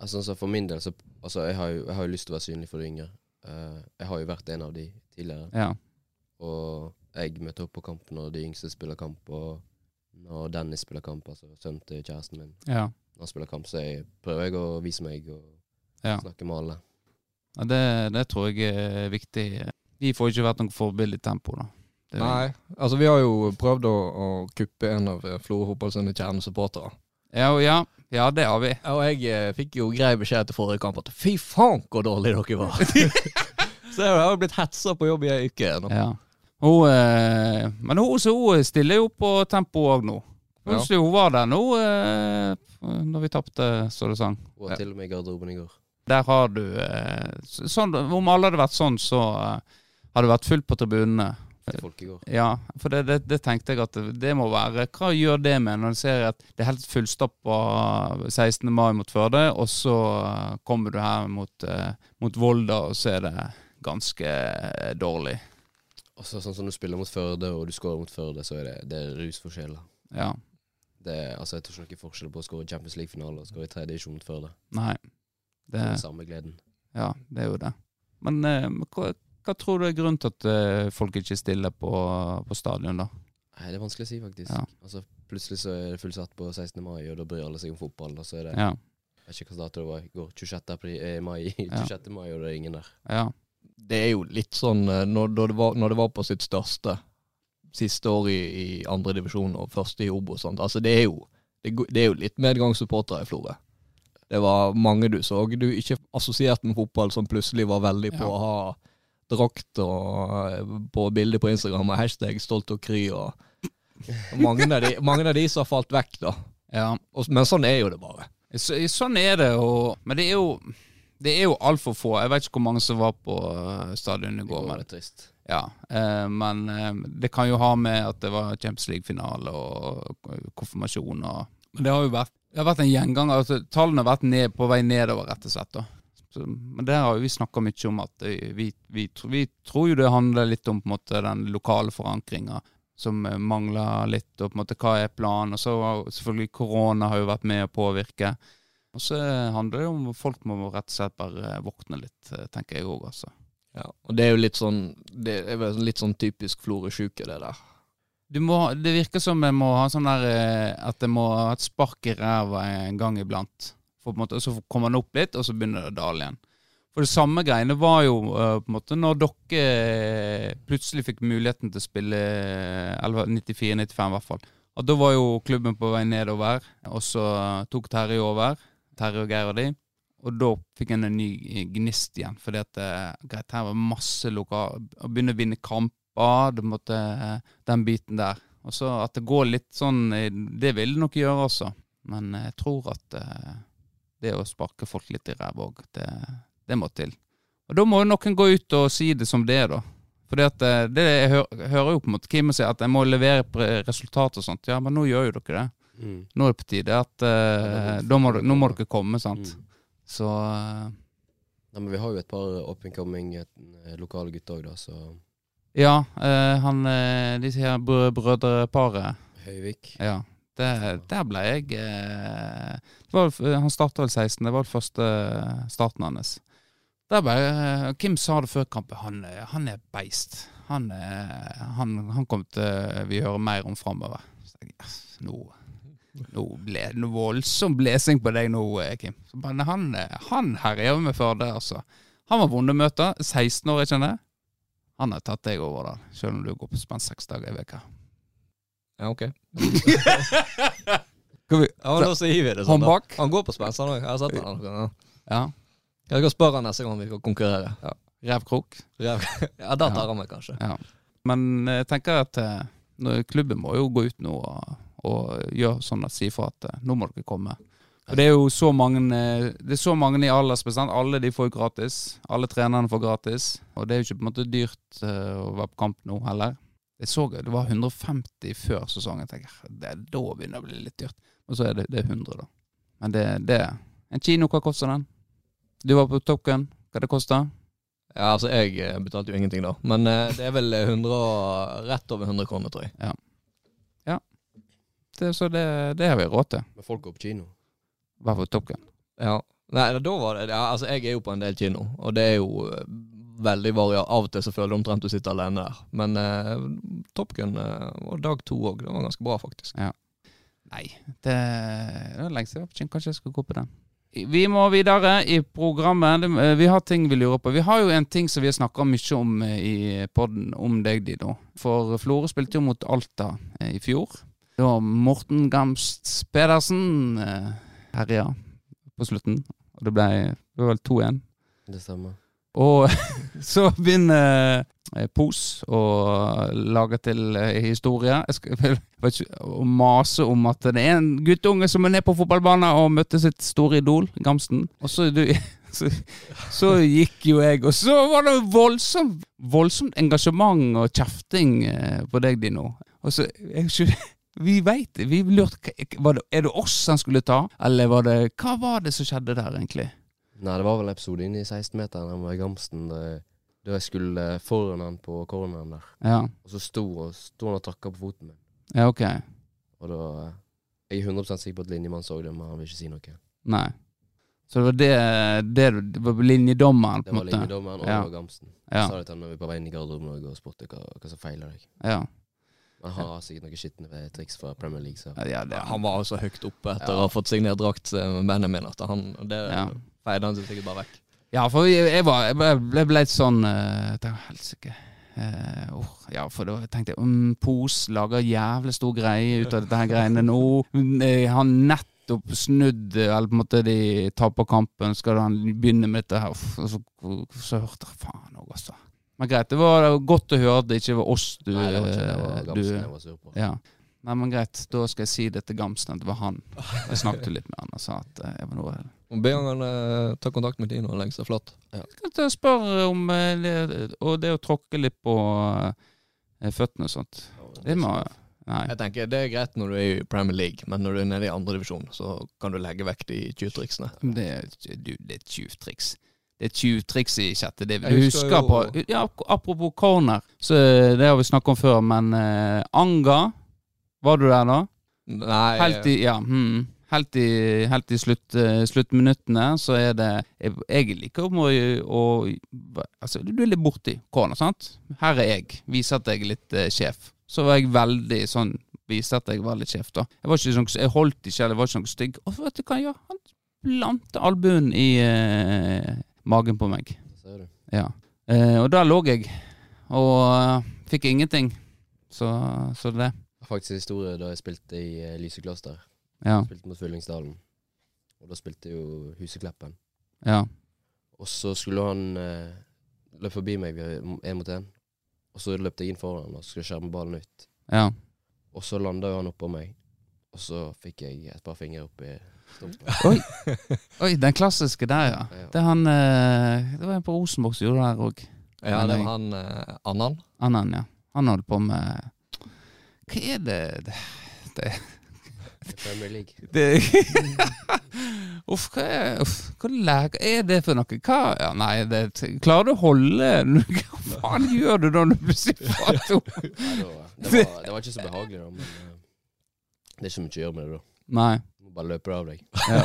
C: Altså, altså, for min del, så altså, jeg, har jo, jeg har jo lyst til å være synlig for de yngre. Uh, jeg har jo vært en av de tidligere.
A: Ja.
C: Og jeg møter opp på kamp når de yngste spiller kamp, og når Dennis spiller kamp, altså sønnen til kjæresten min,
A: Ja.
C: når han spiller kamp, så jeg, prøver jeg å vise meg og
A: ja.
C: snakke med alle.
A: ja det, det tror jeg er viktig. Vi får ikke vært noe forbilde i tempo, da. Det vi.
B: Nei, altså vi har jo prøvd å, å kuppe en av Florø fotball sine kjernesupportere.
A: Ja, og ja, ja, det har vi.
B: Og jeg eh, fikk jo grei beskjed etter forrige kamp at fy faen hvor dårlig dere var. så jeg har jo blitt hetsa på jobb i ei uke nå.
A: Ja. Hun, eh, men hun, så hun stiller jo på tempo òg nå. Plutselig hun var der nå eh, når vi tapte, så det sang.
C: Hun
B: Ja.
C: til og med i garderoben i går.
A: Der har du eh, så- sånn, Om alle hadde vært sånn, så eh, hadde det vært fullt på tribunene.
C: Til folk i går.
A: Ja, for det, det, det tenkte jeg at det, må være Hva gjør det med når du ser at det er helt fullstappa 16. mai mot Førde, og så kommer du her mot, eh, mot Volda, og så er det ganske eh, dårlig.
C: Og så sånn som du spiller mot Førde, og du skårer mot Førde, så er det, det er rusforskjeller.
A: Ja.
C: Det er, altså, jeg tror ikke noen forskjell på å skåre Champions League-finale og skåre i tredje divisjon mot Førde.
A: Nei.
C: Det
A: Det,
C: er den samme gleden.
A: ja, det er jo det. Men eh, hva, hva tror du er grunnen til at eh, folk ikke stiller på, på stadion, da?
C: Nei, det er vanskelig å si, faktisk.
A: Ja.
C: Altså, plutselig så er det fullsatt på 16. mai, og da bryr alle seg om fotball. Og så er det
A: Ja.
C: Jeg vet ikke hvilken dato det var går. 26. Eh, mai, 26. mai, og det er ingen der.
A: ja.
B: Det er jo litt sånn eh, når, det var, når det var på sitt største siste år i, i andre divisjon og første i Obo og sånt. Altså det er jo, det, det er jo litt medgangssupportere i Florø. Det var mange du så du ikke assosierte med fotball, som plutselig var veldig på
A: Ja.
B: å ha drakt og eh, på bilder på Instagram og hashtag stolt og kry og mange av, de, mange av de som har falt vekk, da.
A: ja.
B: Og, men sånn er jo det bare.
A: Så, sånn er det, og, men det er jo det er jo altfor få. Jeg vet ikke hvor mange som var på eh, stadion i går. Men,
C: det trist.
A: ja, eh, men eh, det kan jo ha med at det var Champions League-finale og konfirmasjon og Men det har jo vært Det har vært en gjenganger. Altså, tallene har vært ned, på vei nedover, rett og slett. da. Så, men det har vi snakka mye om, at vi, vi, vi tror jo det handler litt om måte den lokale forankringa som eh, mangler litt, og på en måte hva er planen. Og så selvfølgelig korona har jo vært med å påvirke. Og så handler det om folk må rett og slett bare våkne litt, eh, tenker jeg òg, altså.
B: Ja, og det er jo litt sånn Det er vel litt sånn typisk floresjuke, det der.
A: Du må, det virker som jeg må ha sånn der eh, At jeg må ha et spark i ræva en gang iblant. Måte, så kommer den opp litt, og så begynner det å dale igjen. For det samme greiene var jo eh, på en måte når dere eh, plutselig fikk muligheten til å spille 94-95 i hvert fall. At da var jo klubben på vei nedover, og så tok Terje over. Terje og Geir og de. Og da fikk en en ny gnist igjen, fordi at eh, greit, her var masse lokal Å begynne å vinne kamper, det måtte eh, den biten der. Og så at det går litt sånn eh, Det vil det nok gjøre også. Men jeg tror at eh, det å sparke folk litt i ræva òg, det, det må til. Og da må jo noen gå ut og si det som det er, da. At eh, det jeg hører, hører jo på en måte Kim si at jeg må levere resultat og sånt. Ja, men nå gjør jo dere det.
C: Mm.
A: Nå er det på tide at eh, da må, nå må dere komme, sant.
C: Mm.
A: Så uh,
C: Nei, men vi har jo et par up and coming eh, lokale gutter òg, da, så
A: ja, uh, han eh, Disse her brø brødreparet.
C: Høyvik.
A: Ja. Det, der ble jeg eh, det var, Han starta vel 16, det var den første starten hans. Der ble, eh, Kim sa det før kampen, han, er- han er beist. Han, han, han kommer til vi hører mer om framover. Yes, nå, nå ble det noe voldsom blesing på deg nå, eh, Kim. Men bare, han, eh, han herjer med Førde, altså. Han var vond å møte. 16 år, jeg kjenner. Han har tatt deg over, da. Selv om du går på spenn seks dager i veka.
B: Ja, ok.
A: Skal vi
B: Ja, men Da gir vi det sånn. Da.
A: bak?
B: Han går på spenst, han òg. Jeg har sett han. Ja.
A: Ja.
B: Jeg skal spørre han neste gang vi skal konkurrere.
A: Revkrok.
B: ja da tar han meg kanskje.
A: Ja. Men jeg tenker at eh, klubben må jo gå ut nå og, og gjøre sånn at si fra at eh, nå må dere komme. Og det er jo så mange eh, Det er så mange i aldersbestemt. Alle de får jo gratis. Alle trenerne får gratis. Og det er jo ikke på en måte dyrt eh, å være på kamp nå heller. Jeg så det var 150 før sesongen. Jeg tenker, det, Da begynner det å bli litt dyrt. Og så er det, det er 100, da. Men det, det En kino, hva koster den? Du var på Top Gun. Hva det koster?
B: Ja, altså Jeg eh, betalte jo ingenting da, men eh, det er vel 100, og- rett over 100 kroner, tror jeg.
A: Det, så det, det har vi råd til.
C: Men folk går på kino.
A: I på token. Top Gun.
B: Ja. Nei, da var det ja, Altså, jeg er jo på en del kino, og det er jo eh, veldig varia. Av og til så føler du omtrent du sitter alene der. Men eh, Top Gun eh, og dag to òg, det var ganske bra, faktisk.
A: Nei, det, det er lenge siden. Kanskje jeg skal gå på den. Vi må videre i programmet. Eh, Vi har ting vi lurer på. Vi har jo en ting som vi har snakka mye om eh, i podden om deg, Dido. For Florø spilte jo mot Alta eh, i fjor. Da Morten Gamst Pedersen herja på slutten. Og det ble, det var vel 2-1.
C: Det stemmer.
A: Og så begynner eh, Pos å lage til eh, historie. Jeg skal å mase om at det er en guttunge som er nede på fotballbanen og møtte sitt store idol, Gamsten. Og så, du, så, så gikk jo jeg, og så var det voldsomt, voldsomt engasjement og kjefting eh, på deg, Dino. Og så jeg, Vi veit. Vi lurte Er det oss han skulle ta, eller var det Hva var det som skjedde der, egentlig?
C: Nei, det var vel en episode inne i 16-meteren han var i Gamsten. Da jeg, skulle foran han på corneren der.
A: Ja,
C: Og så sto, og, sto han og trakka på foten min.
A: ja ok.
C: Og da Jeg er 100 sikker på at linjemannen så det, men han vil ikke si noe.
A: Nei. Så det var det, det, det var linjedommeren, på
C: Det var
A: måte?
C: linjedommeren, og
A: Ja.
C: Gamsten.
A: Ja.
C: Jeg sa det til han når vi var på vei inn i garderoben og spurte hva, hva som feiler deg.
A: Ja.
C: Han har sikkert noen skitne triks fra Premier League, så
A: ja det,
B: Han var så høyt oppe etter
C: Ja.
B: å ha fått signert drakt eh, med Benjamin at han det
A: Ja.
B: feide han seg sikkert bare vekk.
A: Ja, for jeg, var, jeg ble, ble, ble litt sånn uh, Helsike. Uh, oh, ja, for da tenkte jeg um, Pos lager jævlig stor greie ut av dette her greiene nå. Han nettopp snudd, eller på en måte de taper kampen, skal han begynne med dette her? Uff, så, så hørte jeg faen òg, altså. Men greit, det var godt å høre at det ikke var oss du
C: Nei, det var ikke det. Det var Gamsen
A: du-
C: jeg var sur på.
A: Ja. Nei, men greit, da skal jeg si det til Gamsen, at det var han. Jeg snakket litt med han og sa at eh, jeg var noe
B: Be han eh, ta kontakt med Tino, lengst det er flatt.
A: Skal til å spørre om eh, det, Og det å tråkke litt på eh, føttene og sånt. Det må, Nei.
B: Jeg tenker Det er greit når du er i Premier League, men når du er nede i andredivisjon, så kan du legge vekk de tjuvtriksene.
A: Men Det, er- du, det er tjuvtriks. Det er tjuvtriks i sjette div. Du husker,
B: husker
A: på ja, Apropos corner, så det har vi snakket om før, men uh, Anga Var du der da?
B: Nei,
A: Helt i, ja, hmm, helt i, helt i slutt, uh, sluttminuttene så er det Jeg, jeg liker å, å Altså, du er litt borti corner, sant? Her er jeg. Viser at jeg er litt uh, sjef. Så var jeg veldig sånn Viste at jeg var litt sjef, da. Jeg var ikke sånn, jeg holdt ikke, eller var ikke noe stygg. Og vet du hva han gjør? Han planter albuen i eh, magen på meg. Ja. Eh, og da lå jeg, og uh, fikk ingenting. Så, så det.
C: Har faktisk en historie da jeg spilte i uh, Lysekloster.
A: Ja.
C: Spilte mot Fyllingsdalen. Og da spilte jo Husekleppen.
A: Ja.
C: Og så skulle han uh, løpe forbi meg én mot én. Og så løpte jeg inn foran og skulle skjerme ballen ut.
A: Ja.
C: Og så landa jo han oppå meg. Og så fikk jeg et par fingre opp i.
A: Oi. Oi, den klassiske der, ja. Det er han eh, Det var en på Rosenborg som gjorde det her òg.
B: Ja, det var han eh, Annan.
A: Annan, ja. Han holdt på med Hva er det Det,
C: det, Premier League.
A: det Uff, hva er Uff, hva lag- er det for noe? Hva ja, Nei, det, klarer du å holde Hva faen gjør du da når du plutselig får to?
C: Nei, da, det, var, det var ikke så behagelig, da. Men eh, det er ikke mye å gjøre med det, da.
A: Nei.
C: Du bare løper av deg.
A: Ja.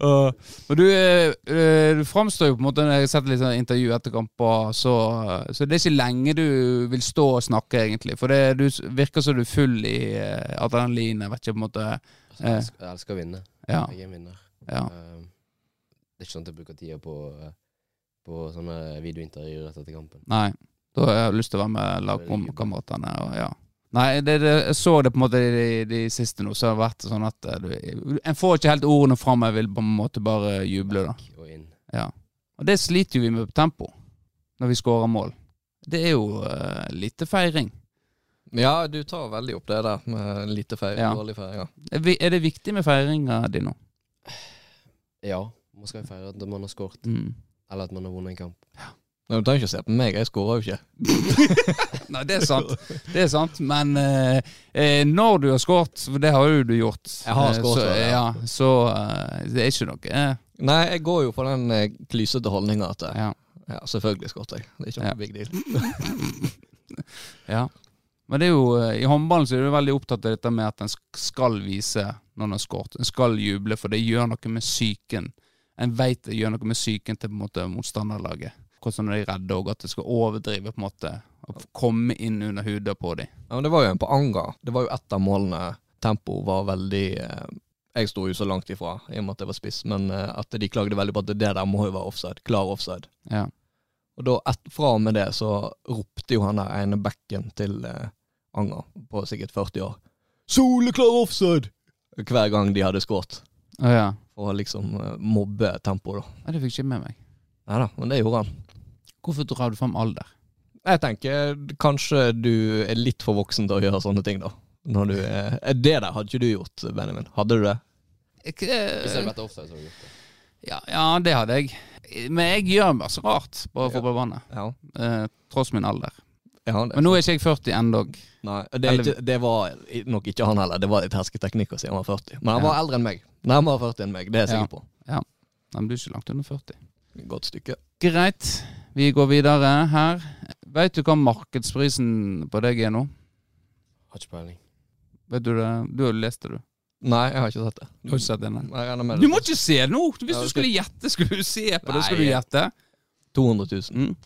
A: Og- og du, eh, eh, du framstår jo på en måte Når jeg har sett litt sånn intervju etter kamper, så, så det er ikke lenge du vil stå og snakke, egentlig. For det, du virker som du er full i eh, adrenalin. Jeg vet ikke, på en måte
C: Altså, jeg,
A: Eh.
C: elsker, jeg elsker å vinne.
A: Ja.
C: Jeg er en vinner.
A: ja.
C: Eh, det er ikke sånn at jeg bruker tida på, eh, på sånne videointervjuer etter kampen.
A: Nei. Da har jeg lyst til å være med lagkameratene. Ja. Nei, det, det, jeg så det på en måte i de, de siste nå, så har det vært sånn at eh, du, En får ikke helt ordene fram. Jeg vil på en måte bare juble, da.
C: Og inn.
A: Ja. Og det sliter jo vi med på tempo, når vi skårer mål. Det er jo uh, lite feiring.
B: Ja, du tar veldig opp det der med lite feiring,
A: Ja.
B: dårlig feiring.
A: Er vi- er det viktig med feiringa di nå?
C: Ja, man skal jo feire at man har skåret,
A: Mm.
C: eller at man har vunnet en kamp.
B: Men Du trenger ikke å se på meg, jeg skårer jo ikke.
A: Nei, det er sant. Det er sant. Men eh, eh, når du har skåret, for det har jo du gjort
B: Jeg har
A: eh,
B: skåret,
A: så,
B: ja.
A: ja. Så eh, det er ikke noe eh,
B: Nei, jeg går jo for den eh, klysete holdninga at eh,
A: ja.
B: ja, selvfølgelig skåret jeg. Det er ikke noe
A: Ja.
B: big deal.
A: ja. Men det er jo, eh, i håndballen så er du veldig opptatt av dette med at en sk- skal vise når en har skåret. En skal juble, for det gjør noe med psyken. En veit det gjør noe med psyken til på en måte motstanderlaget. Hvordan de er redde, og at det skal overdrive på en måte. Og komme inn under hudet på dem.
B: Ja, men det var jo en på Anga. Det var jo ett av målene. Tempo var veldig eh, Jeg sto jo så langt ifra, i og med at jeg var spiss, men eh, at de klagde veldig på at det der må jo være offside. Klar offside.
A: Ja.
B: Og da, et, fra og med det, så ropte jo han der ene bekken til eh, Anga, på sikkert 40 år, 'Soleklar offside!' hver gang de hadde skåret.
A: Å ja.
B: For å liksom eh, mobbe tempoet, da.
A: Ja, Det fikk ikke med meg.
B: Nei da, men det gjorde han.
A: Hvorfor drar du frem alder?
B: Jeg tenker kanskje du er litt for voksen til å gjøre sånne ting, da. Når du er, eh, det der hadde ikke du gjort, Benjamin. Hadde du det?
C: Hvis det hadde vært offside, så hadde du gjort det.
A: Ja, ja, det hadde jeg. Men jeg gjør meg så rart på
B: Ja.
A: fotballbanen.
B: Ja.
A: Eh, tross min alder.
B: ja det,
A: Men nå er ikke jeg 40 endog.
B: Nei, det, ikke, det var nok ikke han heller. Det var litt hersketeknikk å si han var 40. Men han
A: Ja.
B: var eldre enn meg. Nærmere 40 enn meg, det er jeg
A: Ja.
B: sikker på.
A: Ja, men du er ikke langt under 40.
B: Godt stykke.
A: Greit, vi går videre her. Vet du hva markedsprisen på deg er nå?
C: Har ikke peiling.
A: Vet du det? Du har lest det, du.
B: Nei, jeg har ikke sett det.
A: Du har ikke sett det, nei. Du må ikke se nå! Hvis
B: Ja,
A: du skulle gjette, skulle du se på det. Skulle du gjette?
B: 200 000.
A: Mm.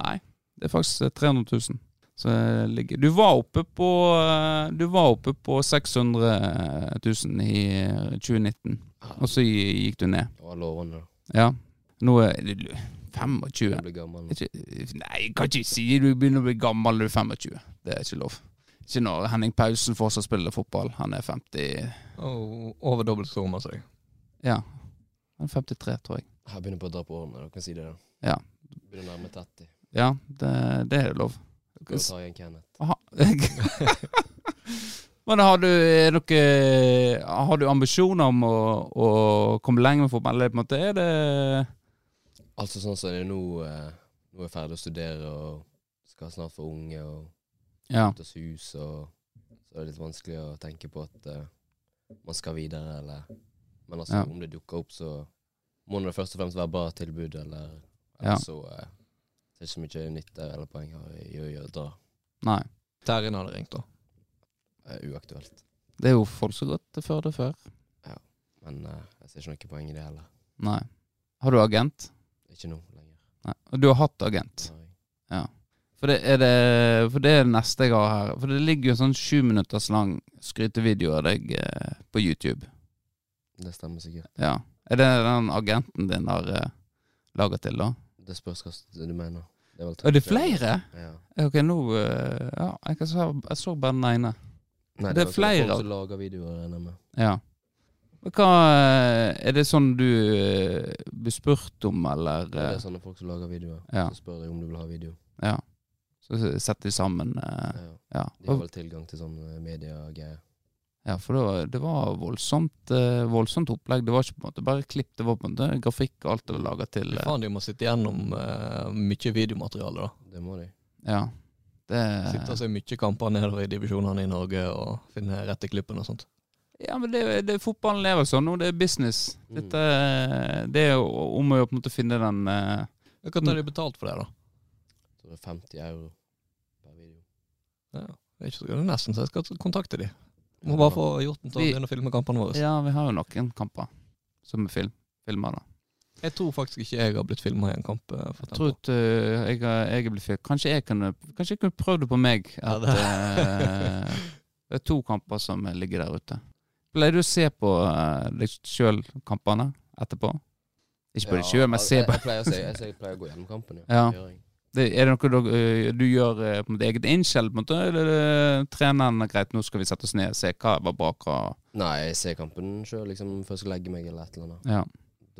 A: Nei, det er faktisk eh, 300 000. Så ligger Du var oppe på eh, Du var oppe på 600 000 i eh, 2019, og så gikk du ned.
C: Det var lovende.
A: Ja. Nå er det 25.
C: Jeg blir gammel. nå.
A: Ikke, nei, jeg kan ikke si du begynner å bli gammel når du er 25. Det er ikke lov. Ikke når Henning Pausen fortsatt spiller fotball. Han er 50
B: oh, over dobbelt så gammel som deg.
A: Ja. Han er 53, tror jeg.
C: Jeg begynner på å dra på årene, dere kan si det. da.
A: Ja.
C: Begynner å nærme 30.
A: Ja, det, det er lov.
C: Skal ta igjen Kenneth.
A: Aha. Men har du, er dere, har du ambisjoner om å, å komme lenger med fotball? Eller på en måte er det
C: Altså sånn som det er nå eh, Nå er jeg ferdig å studere og skal snart få unge og
A: Ja.
C: Ut hos hus, og så er det litt vanskelig å tenke på at eh, man skal videre, eller Men altså,
A: Ja.
C: om det dukker opp, så må det først og fremst være bra tilbud, eller, eller
A: Ja.
C: så eh, det er ikke så mye nytte eller poeng her i å gjøre dra.
A: Nei.
B: Terjen hadde ringt, da.
C: Eh, uaktuelt.
A: Det er jo folk som har gått til Førde før.
C: Ja, Men eh, jeg ser ikke noe poeng i det heller.
A: Nei. Har du agent?
C: Ikke nå lenger.
A: Nei. Og du har hatt agent?
C: Nei. Ja.
A: For det er det, for det er det neste jeg har her. For det ligger jo en sånn sju minutters lang skrytevideo av deg eh, på YouTube.
C: Det stemmer sikkert.
A: Ja. Er det den agenten din har eh, laga til, da?
C: Det spørs hva du mener. Det er,
A: Er det flere?
C: Ja.
A: Ok, nå eh, Ja, jeg, se, jeg så bare den ene.
C: Nei,
A: Det er
C: vel
A: flere.
C: folk som lager videoer, regner jeg med.
A: Ja. Men hva eh, Er det sånn du eh, blir spurt om, eller
C: Det er
A: eh,
C: sånne folk som lager videoer.
A: Ja.
C: Så spør de om du vil ha video.
A: Ja. Så setter de sammen
C: Ja.
A: Ja.
C: De har vel tilgang til sånn mediegreier.
A: Ja, for det var, det var voldsomt, voldsomt opplegg. Det var ikke på en måte bare klipp, det var på en måte grafikk og alt det var laga til.
B: Faen, de må sitte gjennom uh, mye videomateriale, da.
C: Det må de.
A: Ja. Det,
B: Sitte og se mye kamper nedover i divisjonene i Norge og finne rette klippene og sånt.
A: Ja, men det, det, fotballen lever sånn nå. Det er business.
C: Mm.
A: Dette, det er om å gjøre på en måte finne den eh,
B: Hva tar de betalt for det, da?
C: Så det er 50 euro per video.
B: Ja, det er ikke så det er nesten så jeg skal kontakte de. Må bare få gjort den til å begynne å filme kampene våre.
A: Ja, vi har jo noen kamper som er film, filmer, da.
B: Jeg tror faktisk ikke jeg har blitt filma i en kamp. eh, for
A: Jeg tror at uh, jeg, har- jeg er blitt filmet. Kanskje jeg kunne Kanskje jeg kunne prøvd det på meg.
B: Ja, det-
A: uh, det er to kamper som ligger der ute. Pleier du å se på øh, deg sjøl kampene etterpå? Ikke på deg sjøl, men se på
C: jeg, pleier å se, jeg, jeg pleier å gå gjennom kampen, ja.
A: Ja.
C: Det jeg.
A: Er det noe du, øh, du gjør øh, på ditt eget innskjell, på en måte? Eller er treneren greit, nå skal vi sette oss ned og se hva var bra, hva
C: Nei, jeg ser kampen sjøl liksom, før jeg skal legge meg eller et eller annet.
A: Ja.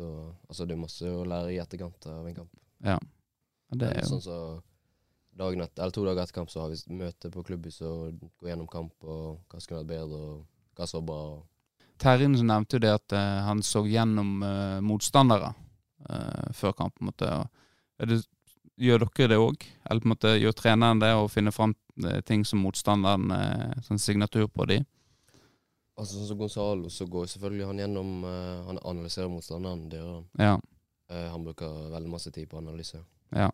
C: Da, altså, du må også lære i etterkant av en kamp.
A: ja. Det er jo
C: sånn så dagen etter, eller To dager etter kamp så har vi møte på klubbhuset og går gjennom kamp og hva som kunne vært bedre, og hva som var bra.
A: så nevnte jo det at uh, han så gjennom uh, motstandere eh, før kamp. på en måte. Det, gjør dere det òg? Eller på en måte gjør treneren det og finner fram ting som motstanderen Sånn signatur på de?
C: Altså Sånn som Gonzalo, så går selvfølgelig han gjennom Han analyserer motstanderen, han.
A: Ja.
C: Han bruker veldig masse tid på analyse.
A: Ja.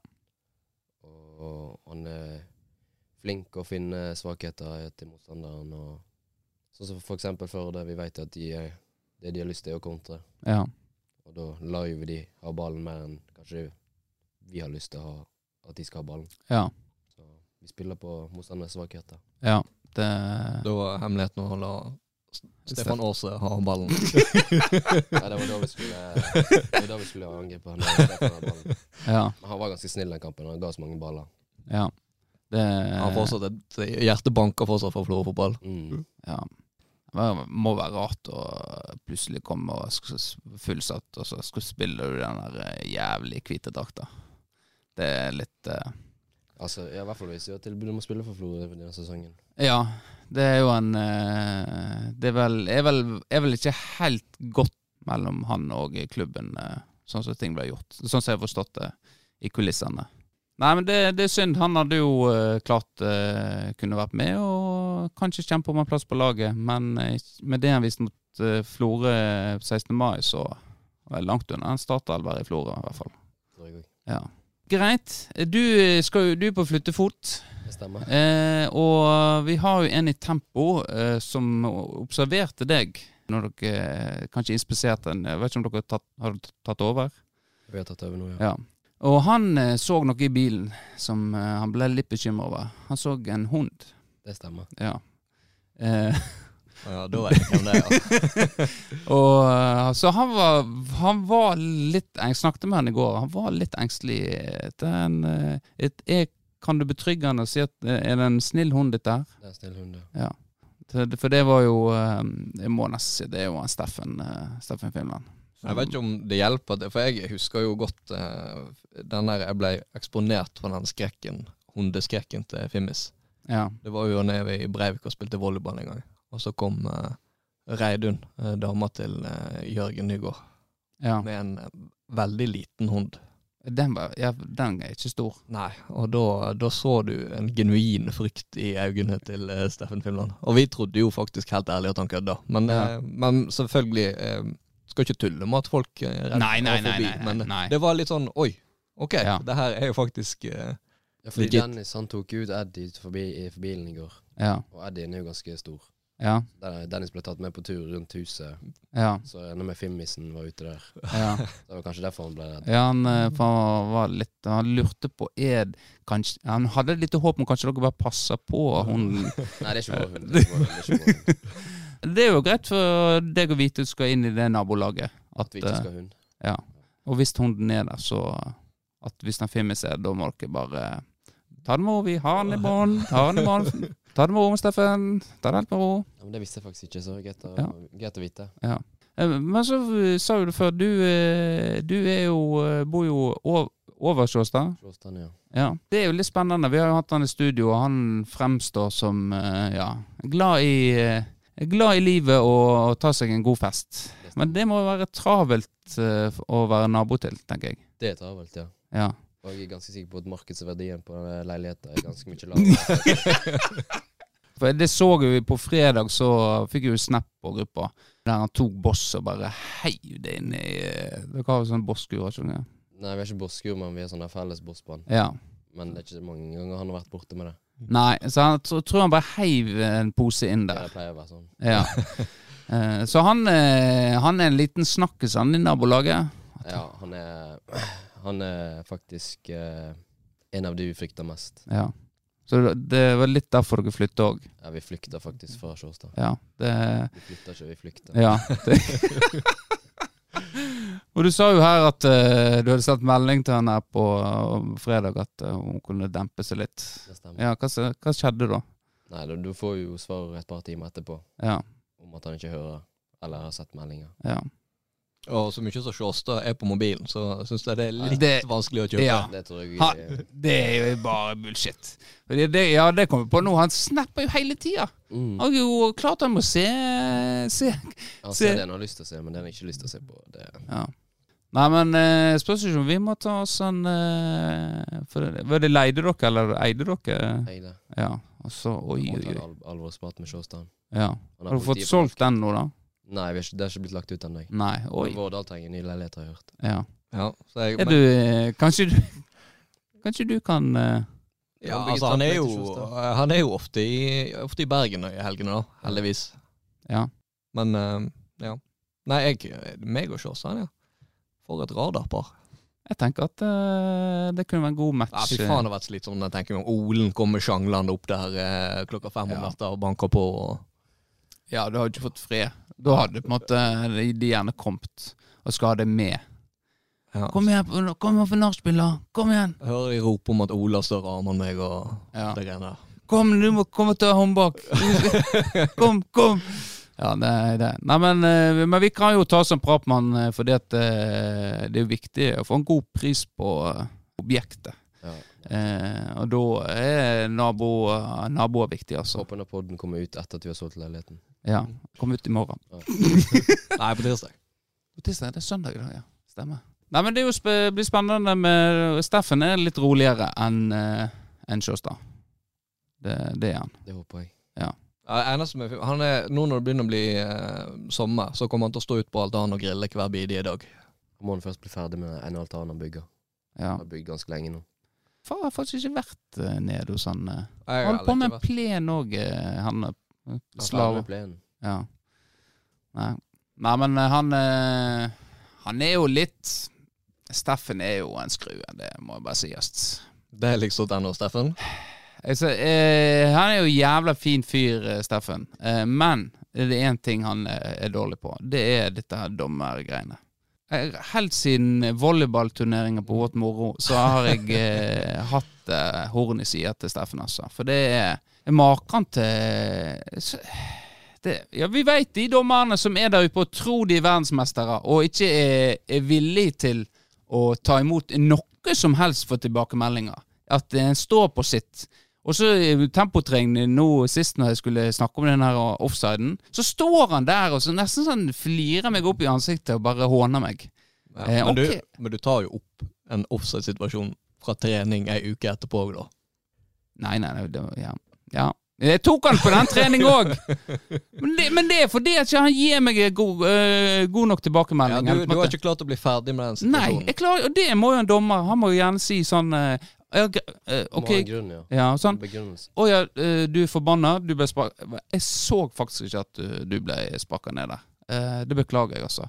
C: Og, og han er flink å finne svakheter til motstanderen. Og, sånn som for eksempel Førde. Vi vet at de, er- det de har lyst til, er å kontre.
A: Ja.
C: Og da lar jo vi de ha ballen mer enn kanskje vi har lyst til å ha at de skal ha ballen.
A: Ja.
C: Så vi spiller på motstandernes svakheter.
A: ja. Det
B: Da var hemmeligheten å la Stefan Aase ha ballen.
C: Nei, det var da vi skulle, det var da vi skulle angripe han. ballen.
A: Ja.
C: Men han var ganske snill den kampen. Han ga oss mange baller.
A: Ja. Det
B: Han fortsatt hjertet hjerte banker fortsatt for Florø fotball.
C: Mm.
A: Ja. Det må være rart å plutselig komme og fullsatt, og så spiller du den der eh, jævlig hvite drakta. Det er litt uh...
C: Altså, I hvert fall hvis du har tilbud om å spille for Florø denne sesongen.
A: Ja, det er jo en uh, Det er vel, er vel, er vel ikke helt godt mellom han og klubben, uh, sånn som ting ble gjort. Sånn som jeg har forstått det i kulissene. Nei, men det, det er synd. Han hadde jo uh, klart uh, kunne vært med og kanskje kjempe om en plass på laget, men uh, med det han viste mot uh, Florø 16. mai, så var det langt unna en startelver i Florø, i hvert fall. Ja. Greit. Du skal du er på flyttefot.
C: Det stemmer.
A: Og vi har jo en i Tempo som observerte deg når dere kanskje inspiserte den. Jeg vet ikke om dere har tatt, har tatt over?
C: Vi har tatt over nå, ja.
A: Ja. Og han eh, så noe i bilen som eh, han ble litt bekymra over. Han så en hund.
C: Det stemmer.
A: Ja. Eh,
B: Ja, da vet jeg hvem det er. ja.
A: og eh, Så han var, han var litt Jeg snakket med han i går. Han var litt engstelig. Den, en, et, er, kan du betrygge han og si at er det en snill hund, dette her?
C: Det er en snill hund, ja.
A: Ja. For det var jo Jeg må nesten si det er jo Steffen, Steffen Finland.
B: Jeg vet ikke om det hjelper, for jeg husker jo godt uh, den der jeg ble eksponert for den skrekken, hundeskrekken til Fimmis.
A: Ja.
B: Det var jo nede i Breivik og spilte volleyball en gang. Og så kom uh, Reidun, uh, dama til uh, Jørgen Nygaard,
A: Ja.
B: med en veldig liten hund.
A: Den, var, ja, den er ikke stor.
B: Nei, og da, da så du en genuin frykt i øynene til uh, Steffen Finland. Og vi trodde jo faktisk helt ærlig at han kødda. Men,
A: Ja.
B: men selvfølgelig skal ikke tulle med at folk er redde
A: Nei, nei, nei,
B: forbi.
A: nei, nei,
B: Men
A: nei.
B: det var litt sånn oi, ok,
A: Ja.
B: det her er jo faktisk uh,
C: Ja, fordi
B: Legit.
C: Dennis han tok ut Eddie forbi, i bilen i går,
A: Ja,
C: og Eddie er jo ganske stor.
A: ja,
C: Dennis ble tatt med på tur rundt huset,
A: ja.
C: så enda med Fimmisen var ute der.
A: ja.
C: Det var kanskje derfor han ble redd.
A: Ja, han, eh, for han var litt Han lurte på Ed kanskje, Han hadde et lite håp om kanskje dere bare passer på hunden.
C: Nei, det er ikke vår hund. Det er. Det.
A: Det jo greit for deg vite du skal inn i det nabolaget.
C: At
A: At, eh,
C: skal ha hund.
A: ja. Og hvis hunden er der, så At hvis den finner seg, da må dere bare Ta det med ro, vi har den i bånd. Ta den i bånd. Ta det med ro, Steffen. Ta det helt med ro.
C: Ja, men det visste jeg faktisk ikke, så greit å,
A: Ja.
C: greit å vite.
A: Ja. Men så eh, sa jo du før, du, eh, du er jo, eh, bor jo ov- over Sjåstad.
C: Sjåstad, ja.
A: Ja. Det er jo litt spennende. Vi har jo hatt han i studio, og han fremstår som eh, ja, glad i, eh, glad i livet og, og ta seg en god fest. Men det må være travelt eh, å være nabo til, tenker jeg.
C: det er travelt, ja.
A: Ja.
C: Og jeg er ganske sikker på at markedsverdien på denne leiligheten er ganske mye lavere.
A: For det så vi på fredag, så fikk jeg jo snap på gruppa. Der han tok boss og bare heiv det inn i eh, Dere har jo sånn bosskur, har ikke?
C: Nei, vi er ikke bosskur, men vi er sånn felles bossbånd.
A: Ja.
C: Men det er ikke mange ganger han har vært borte med det.
A: Nei, så han tro- tror han bare heiv en pose inn der.
C: det pleier å være sånn.
A: Ja. Eh, Så han, eh, han er en liten snakkis, han i nabolaget.
C: Ja, han er, han er faktisk eh, en av de vi frykter mest.
A: Ja. Så det- var litt derfor dere flytta òg.
C: Ja, vi flykter faktisk fra Sjåstad.
A: Ja. Det,
C: Vi flytta ikke, vi flykter.
A: ja. Det. Og du sa jo her at uh, du hadde sendt melding til henne på uh, fredag at uh, hun kunne dempe seg litt.
C: Det stemmer.
A: Ja, hva, hva skjedde da?
C: Nei, du, du får jo svar et par timer etterpå
A: Ja.
C: om at han ikke hører eller har sett meldinger.
A: ja.
B: Og så mye som Sjåstad er på mobilen, så syns jeg det er litt
A: Det-
B: vanskelig å kjøpe.
A: Ja.
C: Det tror jeg
A: Ha, det er jo bare bullshit. Fordi det, ja, det kommer på nå. Han snapper jo hele tida.
C: mm.
A: Han er jo klart han må se, se.
C: Han
A: se-
C: ser det han har lyst til å se, men det han ikke har lyst til å se på. Det
A: Ja. Nei, men eh, spørs ikke om vi må ta oss en eh, for det, Var det leide dere, eller eide dere?
C: Eide. det.
A: Ja. Og så Oi, oi, oi.
C: alvorsprat med Sjåstad.
A: Ja. Har du fått solgt den nå, da?
C: Nei, vi har ikke, det har ikke blitt lagt ut ennå.
A: Nei. Oi.
C: Vårdal trenger ny leilighet, har jeg hørt.
A: Ja.
B: Ja, så jeg,
A: Er
B: men-
A: du eh, Kanskje du Kanskje du kan uh...
B: Ja, altså han er, jo, han er jo ofte i, ofte i Bergen i helgene, da. Heldigvis.
A: Ja.
B: Men uh, ja. Nei, jeg, meg og Sjåsan, ja. For et radarpar.
A: Jeg tenker at uh, det kunne være en god match.
B: Ja, fy faen, det har vært slitsomt. Jeg tenker om Olen kommer sjanglende opp der uh, klokka fem om
A: Ja.
B: natta og banker på. Og,
A: Ja, du har jo ikke fått fred. Da hadde på en måte de gjerne kommet og skal ha det med.
B: ja.
A: Kom igjen, kom igjen for nachspiel, da! Kom igjen!
B: Jeg hører de rope om at Ola står og armer meg og
A: Ja.
B: det greiene der.
A: Kom, du må komme og ta håndbak! kom, kom! Ja, det er det. Nei, men, eh, men vi kan jo ta oss en prat med eh, fordi at eh, det er viktig å få en god pris på objektet.
C: Ja.
A: Eh, og da er nabo, eh, naboer viktig, altså.
C: Håper når podden kommer ut etter at vi har solgt leiligheten.
A: Ja. Kom ut i morgen.
B: Nei, på tirsdag.
A: På tirsdag? Det er søndag i dag, ja. Stemmer. Nei, men det er jo sp blir spennende med Steffen er litt roligere enn uh, en Sjåstad. Det, det er han.
C: Det håper jeg.
B: Ja, Ja, med, han er, nå når det begynner å bli uh, sommer, så kommer han til å stå ut på altanen og grille hver bidige dag.
C: Må han først bli ferdig med en altan han bygger.
A: Ja.
C: Han har bygd ganske lenge nå.
A: Far har faktisk ikke vært uh, nede hos han. Han
B: Jeg
A: Holdt på med en plen òg, uh, han.
C: Han plenen.
A: Ja. Nei. Nei, men eh, han eh, Han er jo litt Steffen er jo en skrue, det må jeg bare sies.
B: Det er liksom ennå, Steffen.
A: Altså, eh, han er jo jævla fin fyr, eh, Steffen. Eh, men det er én ting han er, er dårlig på. Det er dette her dommergreiene. Eh, Helt siden volleyballturneringen på Våt Moro, så har jeg eh, hatt eh, horn i sida til Steffen, altså. For det er maken til så, det, Ja, vi veit de dommerne som er der ute og tror de er verdensmestere, og ikke er, er villige til å ta imot noe som helst for tilbakemeldinger. At en står på sitt. Og så i tempotrening nå sist når jeg skulle snakke om den her offsiden, så står han der og så nesten sånn flirer meg opp i ansiktet og bare håner meg.
B: Ja,
A: Eh,
B: men,
A: okay.
B: du, men du tar jo opp en offside-situasjon fra trening ei uke etterpå da?
A: Nei, nei, nei det ja. ja. Jeg tok han på den trening òg! Men, men det er fordi at han gir meg god, øh, god nok
B: Ja,
A: tilbakemelding.
B: du,
A: på en
B: du har ikke klart å bli ferdig med den
A: Nei,
B: situasjonen?
A: jeg klarer, og det må jo en dommer. Han må jo gjerne si sånn øh, OK,
C: ha en grunn, ja.
A: ja, sånn.
C: Begrunnelse.
A: Å ja, øh, du er forbanna. Du ble sparka Jeg så faktisk ikke at øh, du ble sparka ned der. Eh, det beklager jeg, altså.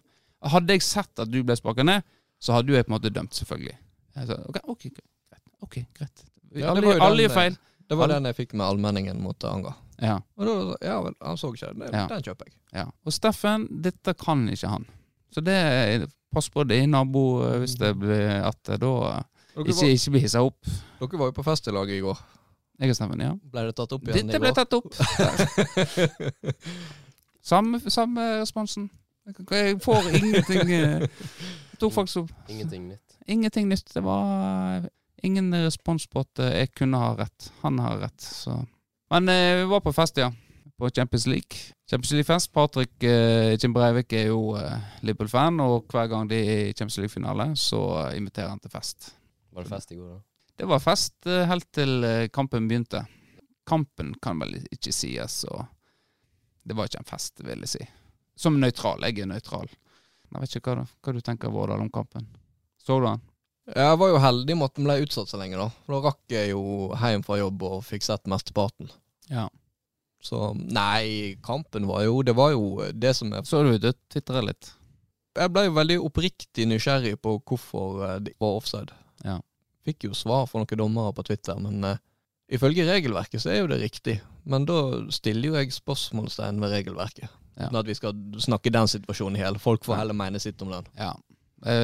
A: Hadde jeg sett at du ble sparka ned, så hadde jo jeg på en måte dømt, selvfølgelig. Sa, ok, ok, greit. Okay, greit.
B: Ja,
A: alle alle gjør feil.
B: Det var den jeg fikk med allmenningen mot Anga.
A: Ja.
B: Og da, ja vel, han så ikke den.
A: Ja.
B: Den kjøper jeg.
A: Ja. Og Steffen, dette kan ikke han. Så det pass på det i nabo eh, hvis det blir at da eh,
B: Dere
A: ikke,
B: var,
A: ikke bli hissa opp.
B: dere var jo på fest i lag i går.
A: Jeg og Steffen, ja.
B: Ble det tatt opp igjen
A: Dette ble tatt opp. samme, samme responsen. Jeg får ingenting eh, Jeg tok faktisk opp
C: Ingenting nytt.
A: ingenting nytt. Det var ingen respons på at eh, jeg kunne ha rett. Han har rett, så Men eh, vi var på fest, ja. På Champions League. Champions League-fest. Patrick eh, Kim Breivik er jo eh, Liverpool-fan, og hver gang de er i Champions League-finale, så eh, inviterer han til fest.
C: Var det fest i går, da?
A: Det var fest eh, helt til eh, kampen begynte. Kampen kan vel ikke sies, og det var ikke en fest, vil jeg si. Som nøytral. Jeg er nøytral. Jeg vet ikke hva, du- hva du tenker, Vårdal, om kampen. Så du den?
B: Jeg var jo heldig med at den ble utsatt så lenge, da. Da rakk jeg jo hjem fra jobb og fikk sett mesteparten.
A: Ja.
B: Så nei, kampen var jo Det var jo det som er
A: Så du det titra litt?
B: Jeg ble jo veldig oppriktig nysgjerrig på hvorfor det var offside.
A: Ja.
B: Fikk jo svar fra noen dommere på Twitter, men eh, ifølge regelverket så er jo det riktig. Men da stiller jo jeg spørsmålstegn ved regelverket.
A: Ja.
B: At vi skal snakke den situasjonen i hjel. Folk får heller mene sitt om den.
A: Ja.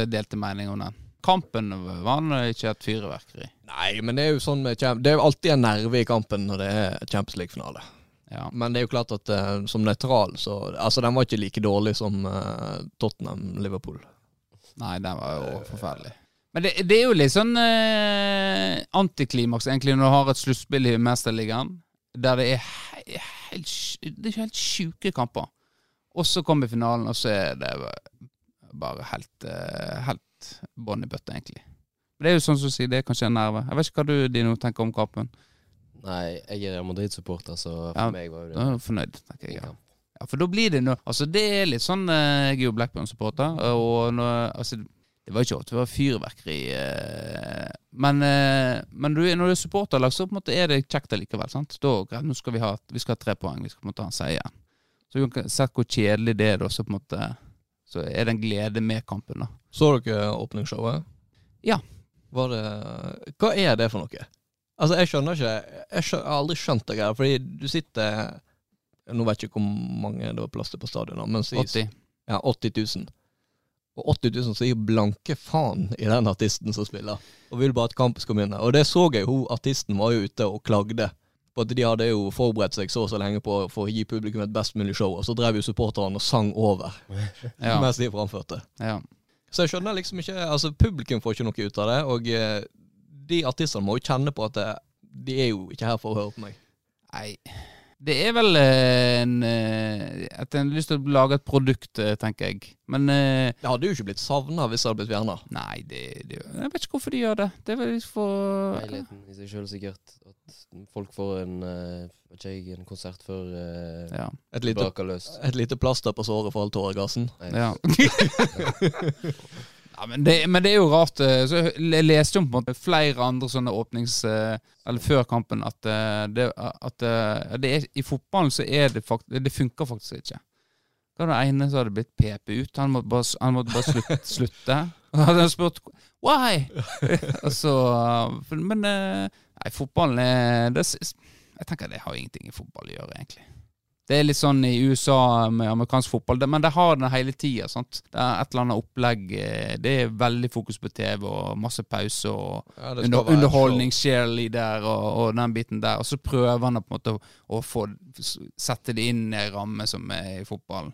A: Delte mening om den. Kampen var ikke et fyrverkeri.
B: Nei, men det er jo sånn med Det er jo alltid en nerve i kampen når det er Champions League-finale.
A: Ja.
B: Men det er jo klart at uh, som nøytral, så Altså, den var ikke like dårlig som uh, Tottenham-Liverpool.
A: Nei, den var jo forferdelig. Men det, det er jo litt sånn eh, antiklimaks, egentlig, når du har et sluttspill i Mesterligaen, der det er he helt, det er helt sjuke kamper. Og så kommer finalen, og så er det bare helt, eh, helt bånn i bøtta, egentlig. Men det er jo sånn som du sier, det er kanskje en nerve. Jeg vet ikke hva du Dino, tenker om kampen.
C: Nei, jeg er Real Madrid-supporter, så for
A: Ja,
C: meg var jo
A: Da
C: det
A: er du fornøyd, tenker jeg. Ja. Ja, for da blir det noe Altså, det er litt sånn eh, Jeg er jo Blackburn-supporter, og når, altså, det var ikke ofte det var fyrverkeri, eh, men, eh, men du, når du er supporterlag, så på en måte er det kjekt allikevel. sant? Da, nå skal vi ha Vi skal ha tre poeng, vi skal på en måte ha en seier. Så du hvor kjedelig det er, da, så måte Så er det en glede med kampen, da.
B: Så dere åpningsshowet?
A: Ja.
B: Var det Hva er det for noe? Altså, jeg skjønner ikke Jeg, skjønner, jeg har aldri skjønt det fordi du sitter Nå vet jeg ikke hvor mange det var plass til på stadionet, men
A: 80.
B: ja, 80 000. Og 80 000 sier blanke faen i den artisten som spiller, og vil bare at kampen skal begynne. Og det så jeg, hun artisten var jo ute og klagde på at de hadde jo forberedt seg så og så lenge på for å gi publikum et best mulig show, og så drev jo supporterne og sang over
A: Ja.
B: mens de framførte.
A: ja.
B: Så jeg skjønner liksom ikke Altså, publikum får ikke noe ut av det, og eh, de artistene må jo kjenne på at det, de er jo ikke her for å høre på meg.
A: Nei Det er vel eh, en eh, At en har lyst til å lage et produkt, eh, tenker jeg. Men
B: Det hadde jo ikke blitt savna hvis det hadde blitt fjerna.
A: Nei, det, det Jeg vet ikke hvorfor de gjør det. Det er vel for
C: Leiligheten i seg sjøl, sikkert. At folk får en, vet ikke jeg, en konsert før uh,
A: Ja.
B: Et lite, et lite plaster på såret for all tåregassen.
A: Ja. ja men, det, men det er jo rart. eh, Så jeg leste jo på en måte flere andre sånne åpnings... eh, Eller før kampen at, eh, det, at det er, i fotballen så er det faktisk Det funker faktisk ikke. Hva var det ene som hadde blitt PP ut? Han måtte bare, han måtte bare slutte. slutte. Og da hadde spurt Why? altså, men nei, fotballen er det, Jeg tenker det har ingenting i fotball å gjøre, egentlig. Det er litt sånn i USA med amerikansk fotball, men det har den hele tida. Det er et eller annet opplegg. eh, Det er veldig fokus på TV og masse pause og
B: Ja,
A: under, underholdning, cheerleader og, og den biten der. Og så prøver han på en måte å, å få sette det inn i en ramme som er i fotballen.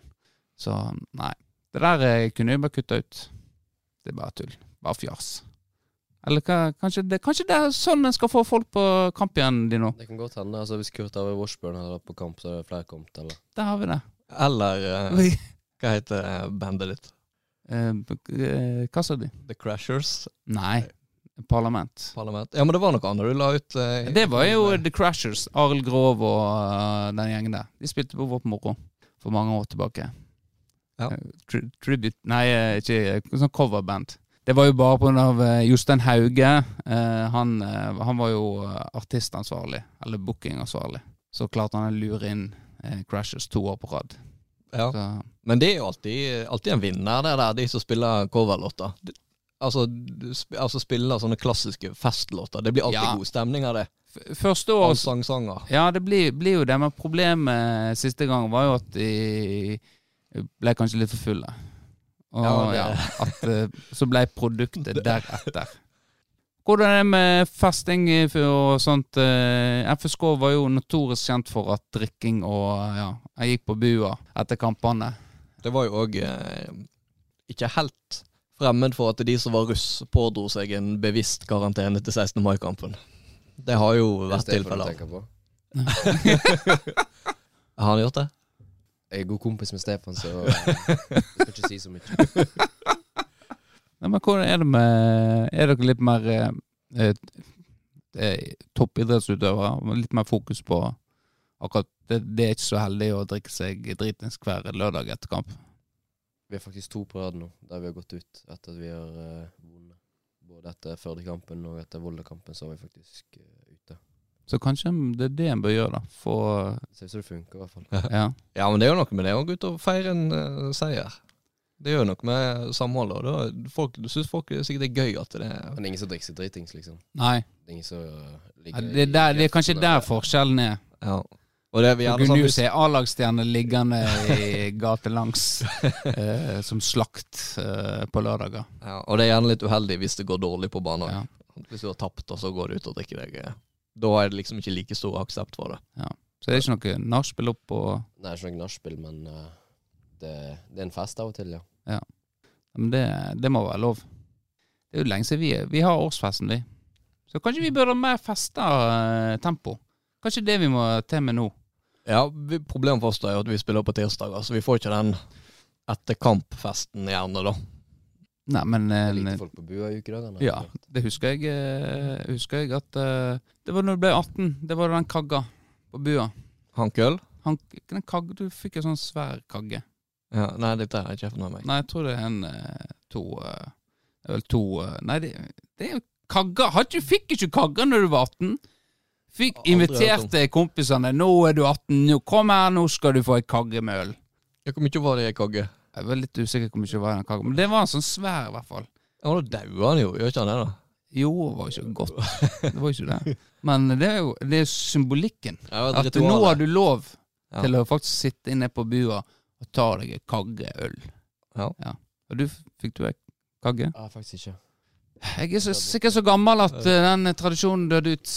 A: Så nei. Det der eh, kunne jeg bare kutta ut. Det er bare tull. Bare fjas. Eller hva, kanskje, det, kanskje det er sånn en skal få folk på kamp igjen, Dino.
C: Det kan godt hende. altså Hvis Kurt Arve Washburn hadde vært på kamp, så hadde flere kommet. eller?
A: Der har vi det.
B: Eller
A: uh,
B: hva heter eh, bandet ditt?
A: Eh, hva sa de?
B: The Crashers
A: Nei, Parlament.
B: Parlament. Ja, men det var noe annet du la ut. eh,
A: Det var jo The Crashers. Arild Grov og den gjengen der. De spilte på Vårt Moro for mange år tilbake.
B: Ja.
A: Tri tribute Nei, ikke sånn coverband. Det var jo bare pga. Jostein Hauge. Eh, han, eh, han var jo eh, artistansvarlig, eller bookingansvarlig. Så klarte han å lure inn eh, Crashers to år på rad.
B: Ja.
A: Så,
B: Men det er jo alltid, alltid en vinner, det der, de som spiller coverlåter. Altså, altså spiller sånne klassiske festlåter. Det blir alltid
A: Ja.
B: god stemning av det.
A: første år
B: Allsangsanger.
A: Ja, det blir, blir jo det, men problemet siste gang var jo at de ble kanskje litt for fulle. Og
B: Ja,
A: ja, at eh, så ble produktet deretter. Hvordan er det med festing og sånt? eh, FSK var jo notorisk kjent for at drikking og ja, jeg gikk på bua etter kampene.
B: Det var jo òg eh, ikke helt fremmed for at de som var russ, pådro seg en bevisst karantene til 16. mai-kampen. Det har jo vært tilfeller.
C: på.
B: Har han gjort det?
C: Jeg er god kompis med Stefan, så eh, jeg skal ikke si så mye.
A: Nei, men hvordan er det med Er dere litt mer eh, eh, eh, toppidrettsutøvere? Litt mer fokus på akkurat det, det er ikke så heldig å drikke seg dritings hver lørdag etter kamp.
C: Vi er faktisk to på rad nå, der vi har gått ut etter at vi har vunnet. vunnet. Både etter Førde-kampen og etter Volda-kampen, så har vi faktisk eh.
A: Så kanskje det er det en bør gjøre, da. Få
C: Se hvis det funker, i hvert fall.
A: Ja.
B: Ja, men det er jo noe med det gå ut og feire en uh, seier. Det gjør noe med samholdet. og da, folk, Du syns folk det sikkert det er gøy at det er
C: Men det er ingen som drikker seg dritings, liksom.
A: Nei.
C: Det er ingen som uh,
A: Ja, det, er der, det er kanskje der forskjellen er.
B: Ja. Og det er vi
A: Du
B: gjerne
A: kunne
B: sånn
A: jo
B: hvis-
A: se A-lagsstjerner liggende i gatelangs eh, som slakt eh, på lørdager.
B: ja, Og det er gjerne litt uheldig hvis det går dårlig på banen.
A: Ja.
B: Hvis du har tapt, og så går du ut og drikker deg eh, Da er det liksom ikke like stor aksept for det.
A: Så det er ikke noe nachspiel opp og
C: Nei, ikke noe nachspiel, men uh, det, det er en fest av og til, ja. ja.
A: Men det, det må være lov. Det er jo lenge siden vi, vi har årsfesten, vi. Så kanskje vi bør ha mer festa uh, tempo. Kanskje det vi må til med nå.
B: Ja, vi, Problemet for oss er jo at vi spiller på tirsdager, så vi får ikke den etter kampfesten gjerne, da.
A: Nei, men
C: Det er
A: eh,
C: lite folk på bua i ukedagene.
A: Ja, det husker jeg, eh, husker jeg at eh, Det var når du ble 18. Det var den kagga på bua.
B: Hankøl?
A: Hank, den kagge, du fikk en sånn svær kagge.
B: Ja, nei, dette har jeg ikke fått med meg.
A: Nei, jeg tror det er en eh, to eh, Det vel to eh, Nei, det, det er jo kagga. Hadde ikke, fikk ikke kagga når du var 18? Fikk
B: Aldri hørt
A: inviterte kompisene. 'Nå er du 18, nå kom her, nå skal du få ei kagge med øl'.
B: Ja, Hvor mye var det i kagge?
A: Jeg var litt usikker på hvor mye det var i den kaggen, men det var en sånn svær, i hvert fall.
B: Ja, Da dauer han jo, gjør ikke han det? da?
A: Jo, det var ikke godt. Det var ikke det. Men det er jo det er symbolikken.
B: Ja,
A: At
B: du,
A: nå har du lov
B: Ja.
A: til å faktisk sitte inne på bua og ta deg en kagge øl.
B: Ja.
A: Og du, fikk du ei kagge?
C: Ja, faktisk ikke.
A: Jeg er så, sikkert så gammel at eh, den tradisjonen døde ut,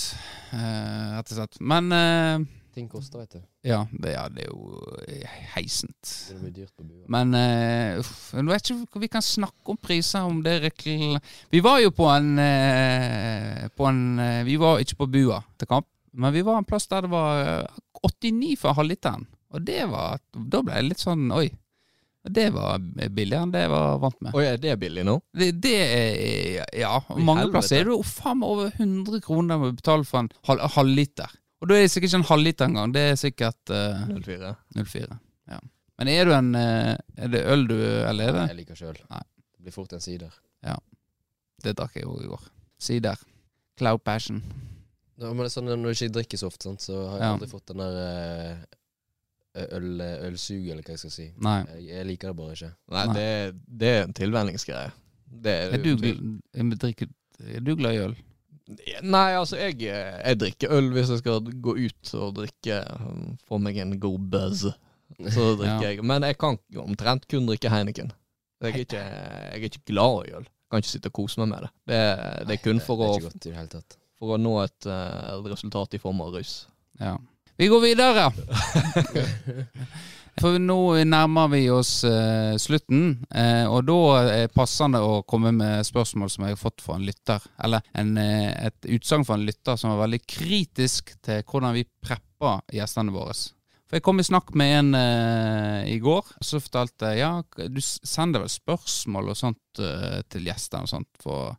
A: eh, rett og slett. Men eh,
C: Ting koster, vet du.
A: ja, det, ja, det er jo eh, heisent.
C: Det blir dyrt på bua.
A: Men uh, uff, jeg vet ikke vi kan snakke om priser, om det er rekl... Vi var jo på en, uh, på en uh, Vi var ikke på bua til kamp, men vi var en plass der det var eh, 89 for halvliteren. Og det var Da ble jeg litt sånn Oi. Det var billigere enn det jeg var vant med.
B: Oi, er det billig nå?
A: Det, det er Ja.
B: I
A: Mange
B: helvete.
A: plasser er det jo faen meg over 100 kroner å betale for en halv, halvliter. Og da er det sikkert ikke en halvliter engang. Det er sikkert uh,
B: 04.
A: 04. Ja. Men er du en uh, Er det øl du Eller er det
C: Jeg liker sjøl.
A: Nei.
C: Det blir fort en sider. Ja.
A: Det drakk jeg jo i går. Sider. Cloud Passion.
C: Ja, men det er sånn Når du ikke drikker så ofte, sant, så har jeg
A: Ja.
C: aldri fått den der eh, øl, ølsug, eller hva jeg skal si.
A: Nei.
C: Jeg, jeg liker det bare ikke.
B: Nei,
A: Nei.
B: det, det er en tilvenningsgreie. Det er,
A: Er du, jeg er du glad i øl?
B: Nei, altså, jeg, jeg drikker øl hvis jeg skal gå ut og drikke. um, Få meg en god buzz. Så drikker
A: Ja.
B: jeg. Men jeg kan omtrent kun drikke Heineken. Jeg er ikke, jeg er ikke glad i øl. Kan ikke sitte og kose meg med det. Det, det er kun for
C: det,
B: å,
C: det er godt
B: for å nå et, uh, resultat i form av rus.
A: Ja. Vi går videre. For nå nærmer vi oss uh, slutten, uh, og da er det passende å komme med spørsmål som jeg har fått fra en lytter. Eller en, uh, et utsagn fra en lytter som var veldig kritisk til hvordan vi prepper gjestene våre. For jeg kom i snakk med en i går, så fortalte jeg ja, du sender vel spørsmål og sånt til gjestene og sånt. For,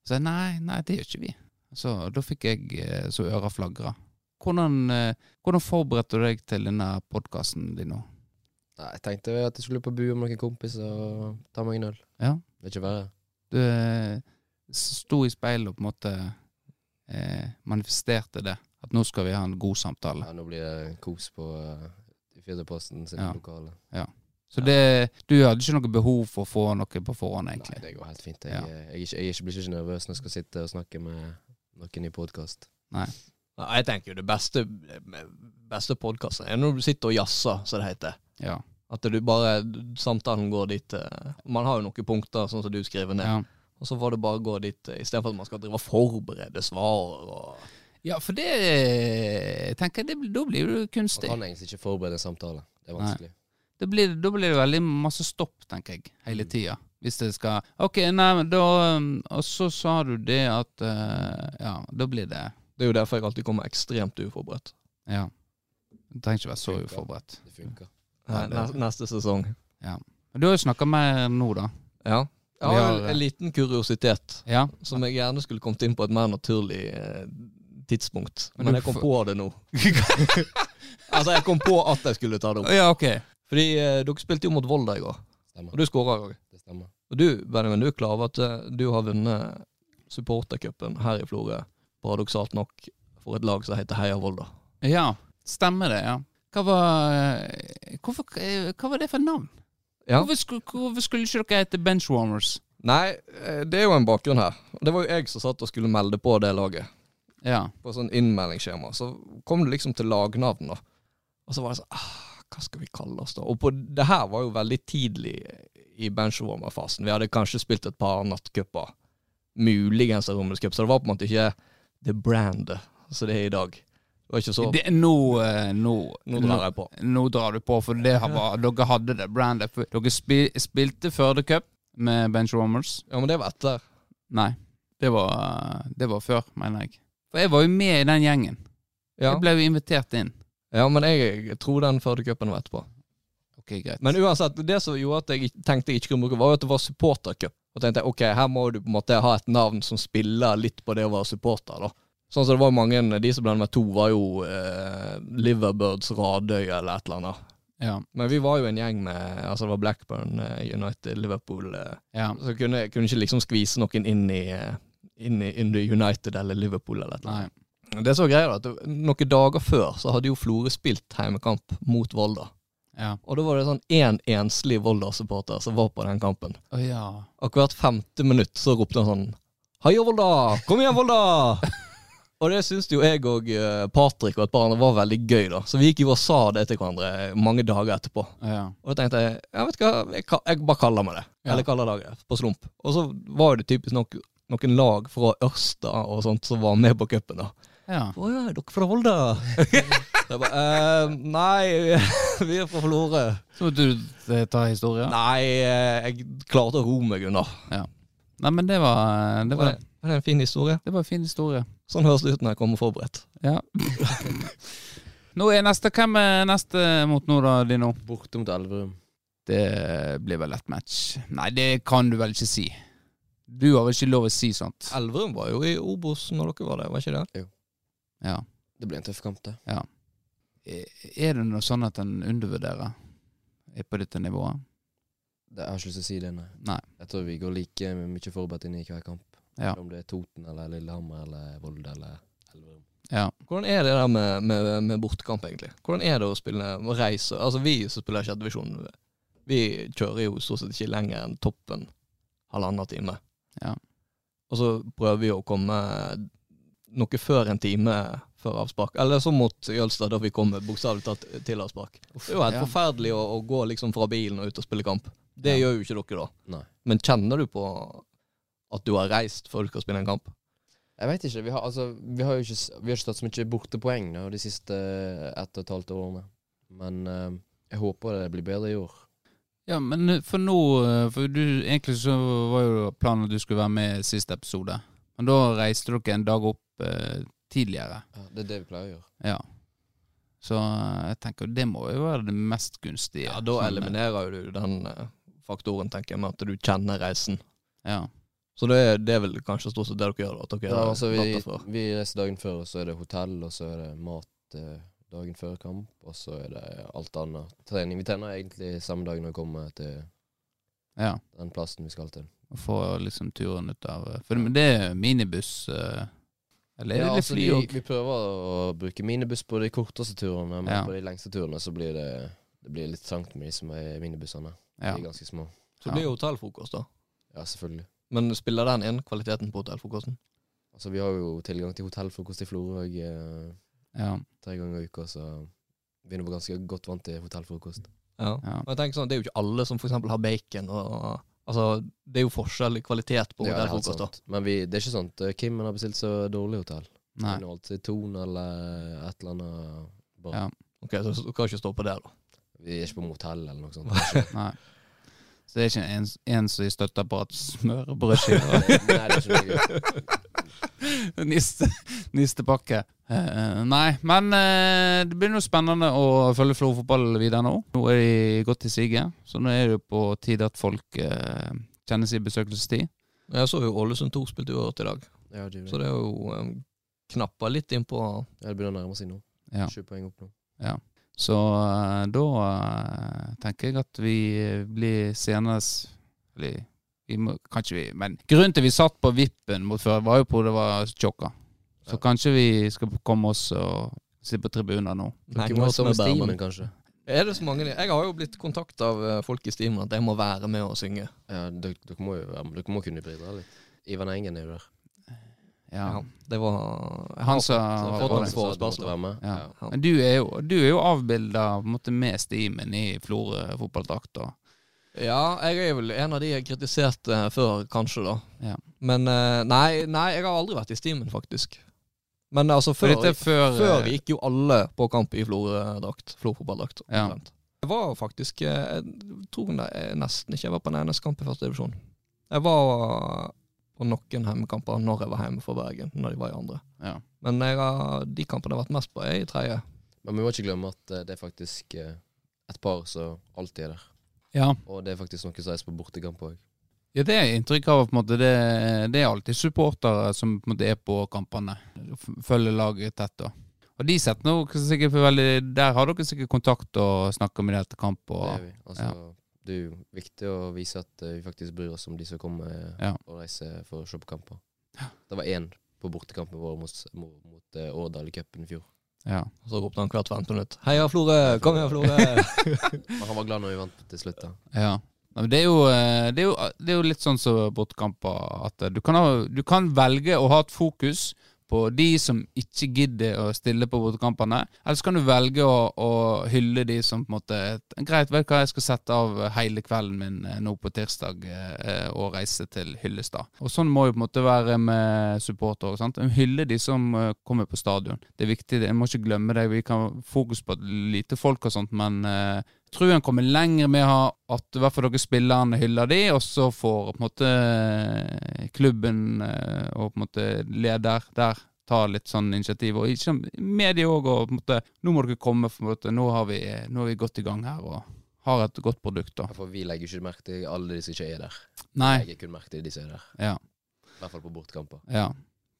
A: så jeg nei, nei, det gjør ikke vi. Så da fikk jeg så øra flagra. Hvordan, hvordan forberedte du deg til denne podkasten din nå?
C: Nei, Jeg tenkte at jeg skulle på bu med noen kompiser og ta meg en øl.
A: Ja.
C: Det er ikke verre.
A: Du eh, sto i speilet og på en måte eh, manifesterte det. At nå skal vi ha en god samtale.
C: Ja, nå blir det kos på uh, Firdaposten sin
A: Ja.
C: lokale.
A: Så det, du hadde ikke noe behov for å få noe på forhånd, egentlig?
C: Nei, det går helt fint. Jeg,
A: Ja.
C: jeg, jeg, jeg er blir ikke nervøs når jeg skal sitte og snakke med noen i podkast.
B: Nei jeg tenker jo det beste, beste podkasten er når du sitter og jazzer, som det heter.
A: Ja.
B: At du bare Samtalen går dit eh, Man har jo noen punkter, sånn som du skriver ned.
A: ja.
B: Og så får det bare gå dit, eh, istedenfor at man skal drive og forberede svar og
A: Ja, for det jeg tenker jeg, blir- Da blir
C: Man
A: kunstig.
C: kan egentlig ikke forberede en samtale. Det er vanskelig.
A: Det blir, da blir det veldig masse stopp, tenker jeg, hele
C: Mm.
A: tida. Hvis det skal Ok, nei, men da um, Og så sa du det at eh, Ja, da blir det
B: Det er jo derfor jeg alltid kommer ekstremt uforberedt.
A: Ja. Du trenger ikke være så uforberedt.
C: Det funker.
B: Eh, Neste sesong.
A: Ja. du har jo snakka mer nå, da.
B: Ja. Jeg har en, en liten kuriositet
A: Ja.
B: som jeg gjerne skulle kommet inn på et mer naturlig eh, tidspunkt.
A: Men
B: jeg kom på det nå. altså, jeg kom på at jeg skulle ta det opp.
A: Ja, ok.
B: Fordi eh, dere spilte jo mot Volda i går,
C: Stemmer.
B: og du skåra òg. Og du, Benjamin, du er klar over at eh, du har vunnet supportercupen her i Florø, paradoksalt nok, for et lag som heter Heia Volda.
A: Ja, stemmer det, ja. Hva var, eh, hvorfor, eh, hva var det for navn?
B: Ja.
A: Hvorfor, skulle, hvorfor skulle ikke dere hete Benchwarmers?
B: Nei, eh, det er jo en bakgrunn her. Det var jo jeg som satt og skulle melde på det laget.
A: Ja.
B: På sånn innmeldingsskjema. Så kom det liksom til lagnavn, da. Og så var det sånn ah, Hva skal vi kalle oss, da? Og på, det her var jo veldig tidlig i benchwarmer-fasen. Vi hadde kanskje spilt et par nattcuper. Muligens en Romersk cup. Så det var på en måte ikke the brand som det er i dag. Det
A: nå, eh, nå,
B: Nå drar jeg på.
A: Nå drar du på, for det var, dere hadde det brandet. Dere spil, spilte Førde Cup med Rommers
B: Ja, men det var etter.
A: Nei, det var, det var før, mener jeg. For jeg var jo med i den gjengen.
B: Ja,
A: Jeg ble jo invitert inn.
B: ja men jeg tror den Førde-cupen var etterpå.
A: Ok, greit.
B: Men uansett, det som gjorde at jeg tenkte jeg ikke kunne bruke, var jo at det var supportercup. Og tenkte jeg, ok, her må du på en måte ha et navn som spiller litt på det å være supporter, da. Sånn som det var mange, de som ble nummer to, var jo eh, Liverbirds Radøy eller et eller annet.
A: ja,
B: Men vi var jo en gjeng med Altså det var Blackburn, eh, United, Liverpool eh,
A: ja.
B: Så kunne kunne ikke liksom skvise noen inn i eh, inn i, inn i United eller Liverpool eller et eller
A: Nei.
B: annet. Det som så greia, at noen dager før så hadde jo Florø spilt heimekamp mot Volda.
A: Ja.
B: Og da var det sånn én en enslig Volda-supporter som var på den kampen.
A: Oh, ja.
B: Og hvert femte minutt så ropte han sånn Heia Volda! Kom igjen, Volda! og det syns jo jeg og eh, Patrick og et par andre var veldig gøy, da. Så vi gikk jo og sa det til hverandre mange dager etterpå.
A: ja.
B: Og da tenkte jeg ja, vet du hva, jeg, jeg bare kaller meg det.
A: Ja.
B: Eller kaller laget på slump. Og så var det typisk nok noen lag fra Ørsta og sånt som var med på cupen, da.
A: ja.
B: Å ja, er dere fra Volda? Jeg bare eh, Nei, vi er fra Florø.
A: Så du eh, ta historien?
B: Nei, eh, jeg klarte å ro meg unna.
A: Nei, men det var, det
B: Var
A: var,
B: det, var det en fin historie?
A: det var en fin historie.
B: Sånn høres det ut når jeg kommer forberedt.
A: Ja. nå er neste Hvem er neste mot nå, da, Dino?
C: Borte mot Elverum.
A: Det blir vel lett match. Nei, det kan du vel ikke si. Du har vel ikke lov å si sånt?
B: Elverum var jo i Obos når dere var der, var ikke det? Jo.
A: Ja.
C: Det blir en tøff kamp, det.
A: Ja. er det noe sånn at en undervurderer? Er på dette nivået?
C: det. Jeg har ikke lyst til å si det, nei.
A: Nei.
C: Jeg tror vi går like mye forberedt inn i hver kamp.
A: Ja.
C: Om det er Toten eller Lillehammer eller Volda eller Elverum.
A: Ja.
B: Hvordan er det der med, med, med bortekamp, egentlig? Hvordan er det å spille å reise Altså, vi som spiller sjettedivisjon, vi kjører jo stort sett ikke lenger enn toppen halvannen time.
A: Ja.
B: Og så prøver vi å komme noe før en time før avspark. Eller som mot Jølstad, da vi kommer bokstavelig talt til avspark. Det er jo helt
A: Ja.
B: forferdelig å, å gå liksom fra bilen og ut og spille kamp. Det
A: Ja.
B: gjør jo ikke dere, da.
C: Nei.
B: Men kjenner du på at du har reist før du skal spille en kamp?
C: Jeg vet ikke. Vi har, altså, vi har jo ikke, vi har ikke tatt så mye bortepoeng da, de siste ett og et halvt årene. Men uh, jeg håper det blir bedre i år.
A: ja, men for nå eh, For du, egentlig så var jo planen at du skulle være med i siste episode. Men da reiste dere en dag opp uh, tidligere.
C: Ja, det er det vi pleier å gjøre.
A: Ja. Så eh, jeg tenker det må jo være det mest gunstige.
B: Ja, Da
A: eh,
B: eliminerer jo du den eh, faktoren, tenker jeg, med at du kjenner reisen.
A: Ja.
B: Så det er, det er vel kanskje stort sett det dere gjør? At dere
C: Ja, altså vi, vi reiser dagen før, og så er det hotell, og så er det mat eh, dagen før kamp, og så er det alt annet. Trening. Vi trener egentlig samme dag når vi kommer til
A: ja.
C: den plassen vi skal til.
A: Og få liksom turen ut av For det, det er minibuss eh, Eller er det
C: Ja,
A: litt
C: altså,
A: fly
C: vi,
A: òg?
C: vi prøver å bruke minibuss på de korteste turene, men
A: Ja.
C: på de lengste turene så blir det, det blir litt trangt med de som er minibussene.
A: Ja.
C: De er ganske små.
B: Så det blir jo hotellfrokost, da.
C: Ja, selvfølgelig.
B: Men spiller den inn kvaliteten på hotellfrokosten?
C: Altså, vi har jo tilgang til hotellfrokost i Florø eh,
A: Ja.
C: tre ganger i uka, så vi er nå ganske godt vant til hotellfrokost.
B: Ja.
A: Ja.
B: Og jeg tenker sånn, Det er jo ikke alle som eksempel har bacon. og Altså, Det er jo forskjell i kvalitet på
C: Ja, det
B: hotellfrokost. da.
C: Men vi, det er ikke sånn at Kimmen har bestilt så dårlig hotell.
A: Nei.
C: Det er alltid Ton eller et eller annet bra.
A: Ja.
B: Ok, Så så du kan ikke stå på det, da.
C: Vi er ikke på motell eller noe sånt.
A: Nei. Så det er ikke en, en som støtter på at smørbrødskiver
C: Nei, det er ikke noe.
A: Niste, nistepakke. Uh, nei, men uh, det blir noe spennende å følge Flo fotball videre nå. Nå er de godt i siget, så nå er det jo på tide at folk uh, kjenner sin besøkelsestid.
B: Jeg så jo Ålesund 2 spilte uavgjort i dag,
C: Ja, det,
B: så det er jo um, knappa litt innpå
C: ja, det begynner å nærme seg nå.
A: Ja.
C: Poeng opp nå.
A: Så eh, da eh, tenker jeg at vi blir senest Eller vi må, kanskje vi Men grunnen til vi satt på vippen mot før, var jo på det var tjokka. Så
C: Ja.
A: kanskje vi skal komme oss og sitte på tribuner nå.
B: Henge oss med
C: med kanskje.
B: Er det så mange Jeg har jo blitt kontakta av eh, folk i Steam at jeg må være med og synge.
C: Ja, dere, dere må jo være med. Dere må kunne bidra litt. Ivan Engen er jo der.
A: Ja.
B: Det var
A: Han
B: fått-
A: var
B: fått
A: det.
C: med.
A: Ja.
C: Ja.
A: Men du er jo, du er jo avbilda med stimen i Florø fotballdrakt.
B: Ja, jeg er vel en av de jeg kritiserte før, kanskje, da.
A: Ja.
B: Men eh, nei, nei, jeg har aldri vært i Stimen, faktisk. Men altså, før,
A: før,
B: før
A: eh,
B: gikk jo alle på kamp i Florø-drakt. Florø-fotballdrakt.
A: Ja.
B: Jeg var faktisk eh, Jeg tror ne- nesten ikke jeg var på en eneste kamp i første divisjon. Jeg var noen hjemmekamper når jeg var hjemme for Bergen, når de var i andre.
A: Ja.
B: Men jeg har, de kampene jeg har vært mest på, er i tredje.
C: Men vi må ikke glemme at eh, det er faktisk eh, et par som alltid er der.
A: ja.
C: Og det er faktisk noe som reiser på bortekamp òg.
A: Ja, det er inntrykk av på en måte, det, det er alltid supportere som på en måte er på kampene. Følger laget tett. da. Og de setter noe sikkert for veldig Der har dere sikkert kontakt og snakker med dem etter kamp.
C: Det er vi. Altså, Det er jo viktig å vise at eh, vi faktisk bryr oss om de som kommer
A: Ja.
C: og reiser for å se på kamper. Det var én på bortekampen vår mot, mot, mot eh, Årdal i cupen i fjor.
A: ja.
B: Så ropte han hvert femte minutt. Heia Florø! Kom igjen, Florø!
C: Han var glad når vi vant til slutt. da
A: ja. Nei, men Det er, jo, eh, det, er jo, det er jo litt sånn som bortekamper at du kan, ha, du kan velge å ha et fokus på de som ikke gidder å stille på bortekampene. Eller så kan du velge å, å hylle de som på en måte Greit, vet hva, jeg skal sette av hele kvelden min eh, nå på tirsdag eh, og reise til Hyllestad. Og sånn må jo på en måte være med supportere. sant? Hylle de som eh, kommer på stadion. Det er viktig, jeg må ikke glemme det. Vi kan ha fokus på lite folk og sånt, men tror en kommer lenger med at i hvert fall dere spillerne hyller de, og så får på en måte klubben eh, og på en måte leder der ta litt sånn initiativ. Og ikke media òg, og på en måte Nå må dere komme, på en måte, nå har vi, nå er vi godt i gang her og har et godt produkt. da.
C: For vi legger ikke merke til alle de som ikke er der.
A: Nei.
C: Jeg legger kun merke til de som er der.
A: Ja.
C: I hvert fall på bortkamper.
A: ja.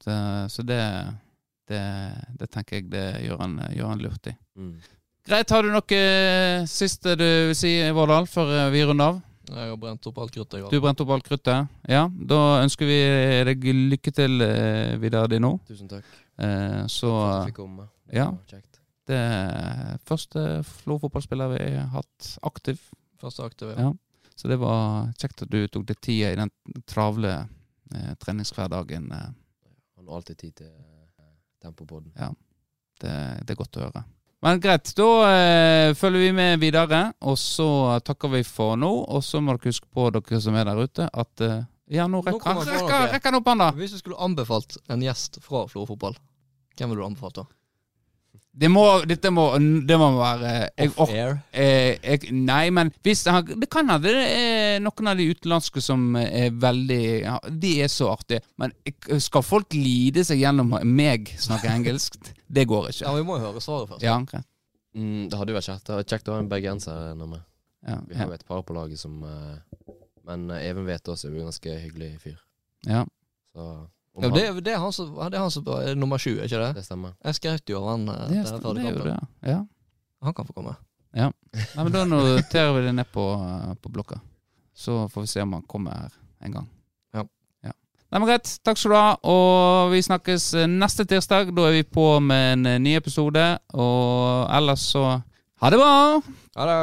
A: Så, så det, det, det tenker jeg det gjør en, gjør en lurt i.
C: Mm.
A: Greit, har du noe eh, siste du vil si, Vårdal, før eh, vi runder av?
B: Jeg har brent opp alt kruttet
A: Du
B: har.
A: brent opp alt kruttet? Ja. Da ønsker vi deg lykke til videre videre, Dino.
C: Tusen takk
A: Eh, så
C: for fikk komme.
A: Ja.
C: Kjekt.
A: det er første Flo-fotballspiller vi har hatt aktiv.
B: Første aktiv,
A: Ja. Så det var kjekt at du tok deg tida i den travle eh, treningshverdagen. Eh,
C: Han har alltid tid til eh, Tempopodden.
A: det, det er godt å høre. Men greit, da eh, følger vi med videre, og så takker vi for nå. Og så må dere huske på, dere som er der ute, at eh, Ja, nå rekker han rekker han opp hånda!
B: Hvis du skulle anbefalt en gjest fra Florø fotball, hvem ville du anbefalt da?
A: Det må, dette må, det må være jeg, or,
B: Off-air?
A: eh, jeg, Nei, men hvis han, Det kan hende det er noen av de utenlandske som er veldig ja, De er så artige. Men skal folk lide seg gjennom meg snakke engelsk? Det går ikke.
B: Ja, vi må jo høre svaret først.
A: Ja, okay.
C: Mm, det hadde jo vært kjekt, det var kjekt å ha en bergenser nå med.
A: Ja,
C: Vi har
A: ja,
C: jo et par på laget som eh, Men Even vet også er jo en ganske hyggelig fyr.
A: ja.
C: Så
B: Ja, det, er- det er han som, det er han som er nummer sju, er ikke det?
C: det stemmer.
B: Jeg skrøt jo av han eh,
A: Det,
B: der før
A: det er jo
B: kampen.
A: det. Ja.
B: Han kan få komme.
A: Nei, men Da noterer vi det ned på, eh, på blokka. Så får vi se om han kommer her en gang.
B: Ja.
A: ja. Nei, men Greit. Takk skal du ha. Og vi snakkes eh, neste tirsdag. Da er vi på med en eh, ny episode. Og ellers så ha det bra!
B: Ha det.